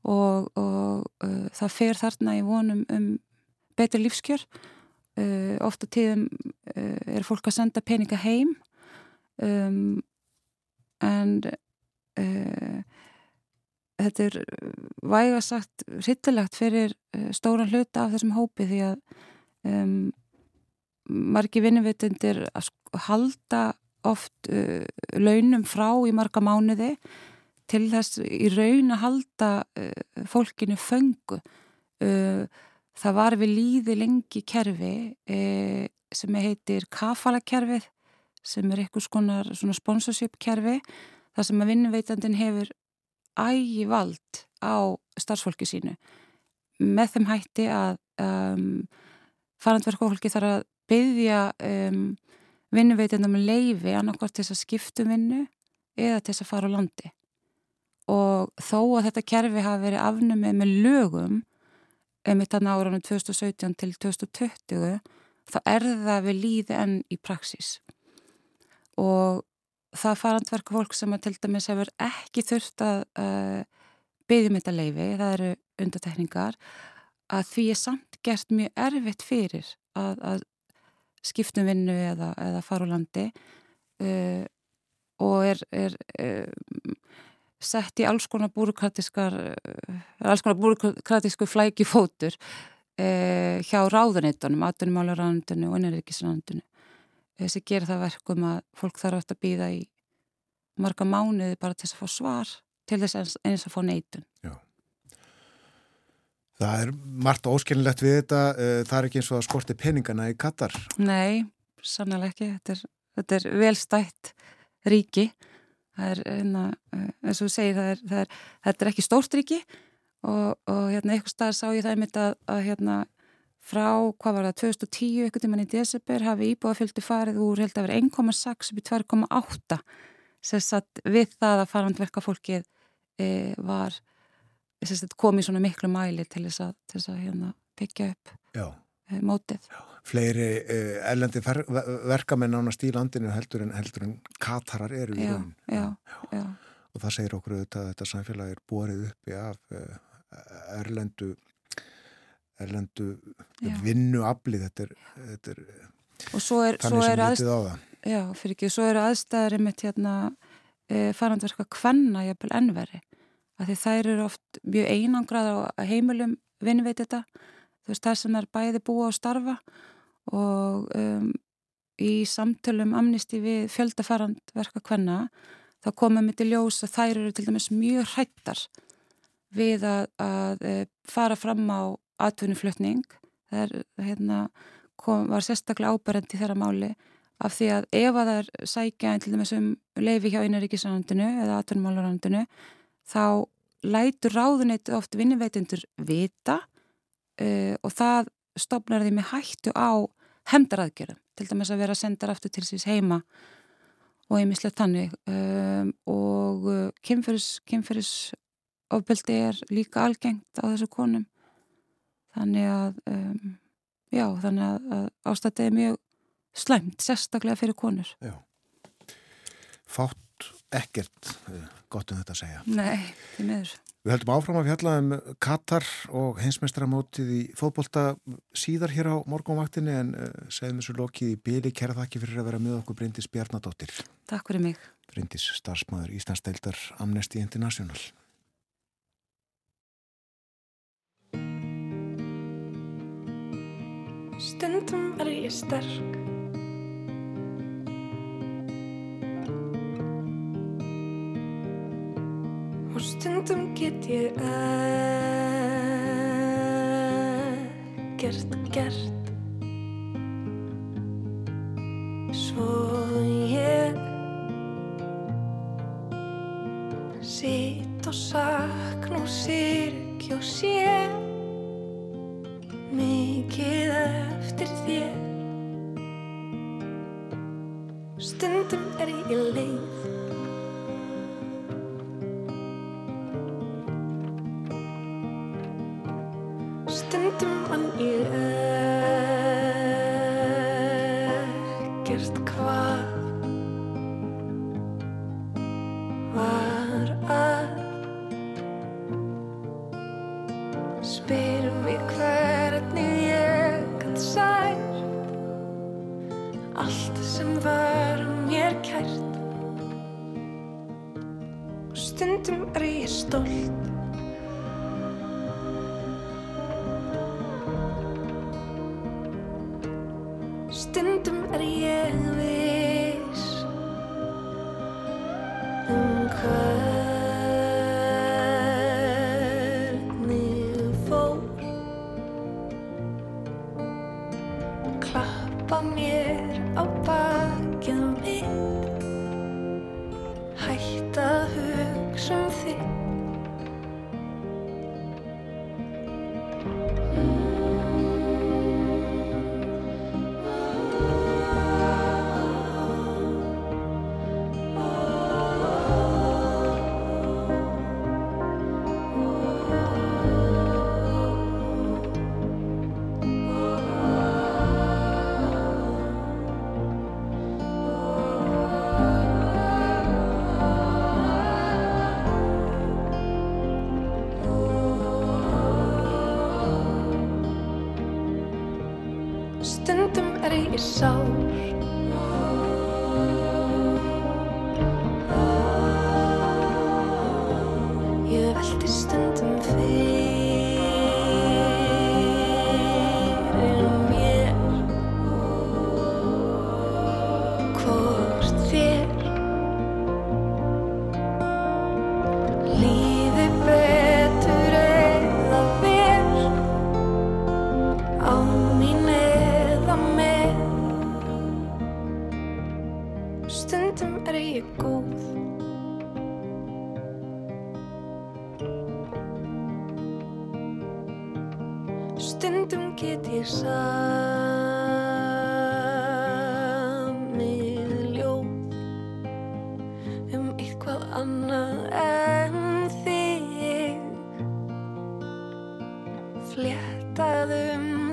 og, og uh, það fer þarna í vonum um betri lífskjör. Uh, ofta tíðum er fólk að senda peninga heim um, en þetta er vægasagt rittilegt fyrir stóran hluta af þessum hópi því að um, margi vinnuvitundir að halda oft uh, launum frá í marga mánuði til þess í raun að halda uh, fólkinu föngu. Uh, það var við líði lengi kerfi uh, sem heitir kafalakerfið sem er eitthvað skonar sponsorship kerfi þar sem að vinnuveitandin hefur ægi vald á starfsfólki sínu með þeim hætti að um, farandverkofólki þarf að byggja um, vinnuveitendum leifi annarkvært til þess að skiptu um vinnu eða til þess að fara á landi. Og þó að þetta kerfi hafi verið afnumið með lögum um þetta náraunum 2017 til 2020 þá er það við líði enn í praksis og það farandverku fólk sem að til dæmis hefur ekki þurft að uh, byggjum þetta leifi, það eru undatekningar að því er samt gert mjög erfitt fyrir að, að skiptum vinnu eða, eða fara úr landi uh, og er, er uh, sett í alls konar búrukratískar uh, alls konar búrukratísku flæki fótur hjá ráðanittunum, atvinnumálaráðanittunum og innanrikisráðanittunum sem gerir það verkum að fólk þarf aftur að býða í marga mánuði bara til þess að fá svar til þess eins að fá neitun. Já Það er margt óskilnilegt við þetta, eh, það er ekki eins og að skorti peningana í Katar. Nei, sannlega ekki, þetta er, þetta er velstætt ríki, það er, hérna, eh, eins og þú segir, það er, það er, þetta er ekki stórt ríki. Og, og hérna eitthvað stað sá ég það einmitt að, að hérna frá, hvað var það, 2010, eitthvað tíman í desember hafi íbúafjöldi farið úr held að vera 1,6 upp í 2,8 sem satt við það að farandverka fólkið e, var komið svona miklu mæli til þess að, til þess að hérna, byggja upp Já. uh, mótið. Fleiri uh, ellendi ver verkamenn ánast í landinu heldur en, heldur en katarar eru í Já, raun. já, já, Og það segir okkur auðvitað að þetta samfélag er borið uppi af uh, erlendu erlendu Já. vinnuafli þetta er, þetta er er, þannig sem litið á það. já, fyrir ekki, svo eru aðstæður einmitt hérna e, farandverka kvenna jafnvel ennveri því þær eru oft mjög einangrað á heimilum vinnveit þetta þú veist það sem er bæði búa og starfa og um, í samtölum amnisti við fjöldafarandverka kvenna þá komum við til ljós að þær eru til dæmis mjög hrættar við að, að e, fara fram á atvinnuflutning. Það er hérna kom, var sérstaklega áberandi í þeirra máli af því að ef að er sækja til dæmis um leifi hjá einaríkisrandinu eða atvinnumálurandinu þá lætur ráðuneytu oft vinnuveitundur vita uh, og það stopnar því með hættu á hemdaraðgerðum, til dæmis að vera sendar aftur til síðs heima og einmislega þannig um, og uh, kynferðis, kynferðis ofbeldi er líka algengt á þessu konum þannig að um, já, þannig að, að ástættið er mjög slæmt, sérstaklega fyrir konur. Já. Fátt ekkert uh, gott um þetta að segja. Nei, því miður. Við höldum áfram að fjalla um Katar og heimsmeistaramótið í fótbolta síðar hér á morgunvaktinni en uh, segjum þessu lokið í byli kæra þakki fyrir að vera með okkur Bryndis Bjarnadóttir. Takk fyrir mig. Bryndis, starfsmæður Íslandsdeildar Amnesty International. Stundum er ég sterk stundum get ég ekkert gert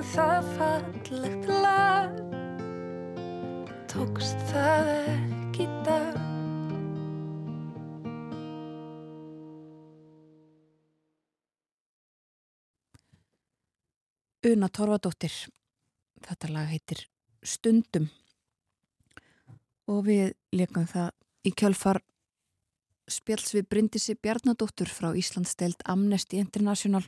það fallegt lag. Tókst það ekki dag. Una Torfadóttir þetta lag heitir Stundum. Og við leikum það í kjölfar spjáls við Bryndisi Bjarnadóttur frá Íslandsdeild Amnesty International.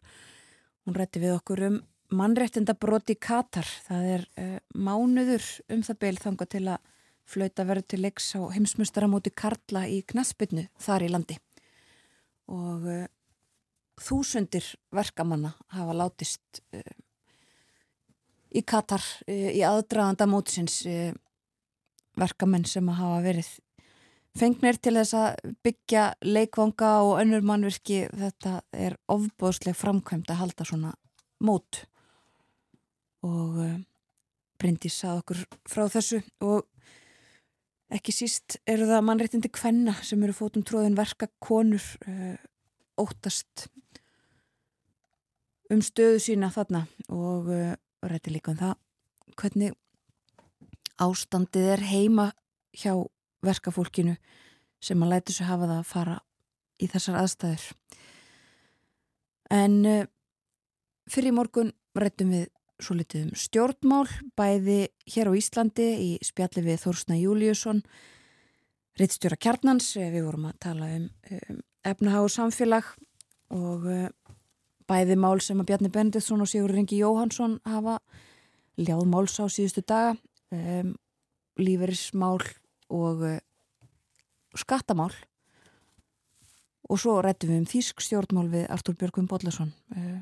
Hún rætti við okkur um mannréttinda broti Katar. Það er uh, mánuður um það beil þanga til að flauta verður til leiks á heimsmyndstaramóti Karla í Knaspinu þar í landi. Og uh, þúsundir verkamanna hafa látist uh, í Katar í aðdraðanda mótisins verkamenn sem hafa verið fengnir til þess að byggja leikvanga og önnur mannverki þetta er ofbóðsleg framkvæmt að halda svona mót og uh, Bryndís sað okkur frá þessu og ekki síst eru það mannréttindi kvenna sem eru fótum tróðin verka konur uh, óttast um stöðu sína þarna og uh, rætti líka um það hvernig ástandið er heima hjá verkafólkinu sem að læti svo hafa það að fara í þessar aðstæður. En fyrir morgun rættum við svo litið um stjórnmál, bæði hér á Íslandi í spjalli við Þórsna Júliusson, rittstjóra kjarnans, við vorum að tala um, um efnahag og samfélag og uh, bæði mál sem að Bjarni Benditsson og Sigur Ringi Jóhansson hafa ljáð máls á síðustu daga, um, líferismál og uh, skattamál. Og svo rættum við um þýsk stjórnmál við Artúr Björgvin Bodlason uh,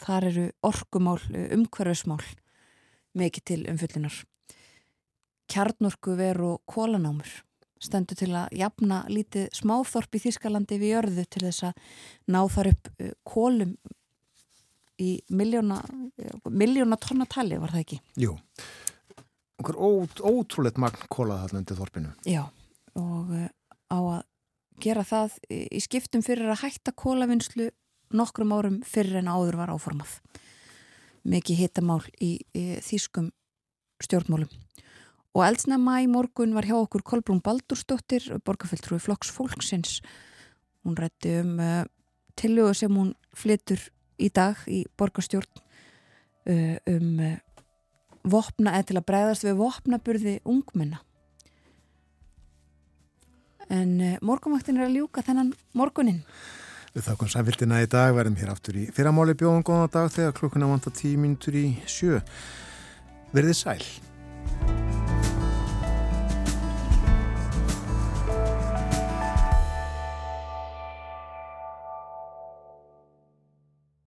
þar eru orkumál umhverfismál mikið til umfyllunar kjarnorku veru kólanámur stendur til að jafna lítið smáþorp í Þýskalandi við jörðu til þess að ná þar upp kólum í miljóna miljóna tonnatali var það ekki? Jú okkur ót, ótrúleitt magn kólað þarna undir þorpinu. Já, og á að gera það í skiptum fyrir að hætta kólavinnslu nokkrum árum fyrir en áður var áformað. Mikið hitamál í, í þýskum stjórnmálum. Og eldsnæma í morgun var hjá okkur Kolbrún Baldursdóttir, borgarfjöldrúi Flokks Fólksins. Hún rætti um uh, tillögu sem hún flyttur í dag í borgarstjórn uh, um vopna eða til að bregðast við vopnaburði ungmenna en uh, morgunvaktin er að ljúka þennan morgunin Við þakkum sæfildina í dag verðum hér aftur í fyrramáli bjóðum góðan dag þegar klukkuna vanta tíu mínutur í sjö. Verðið sæl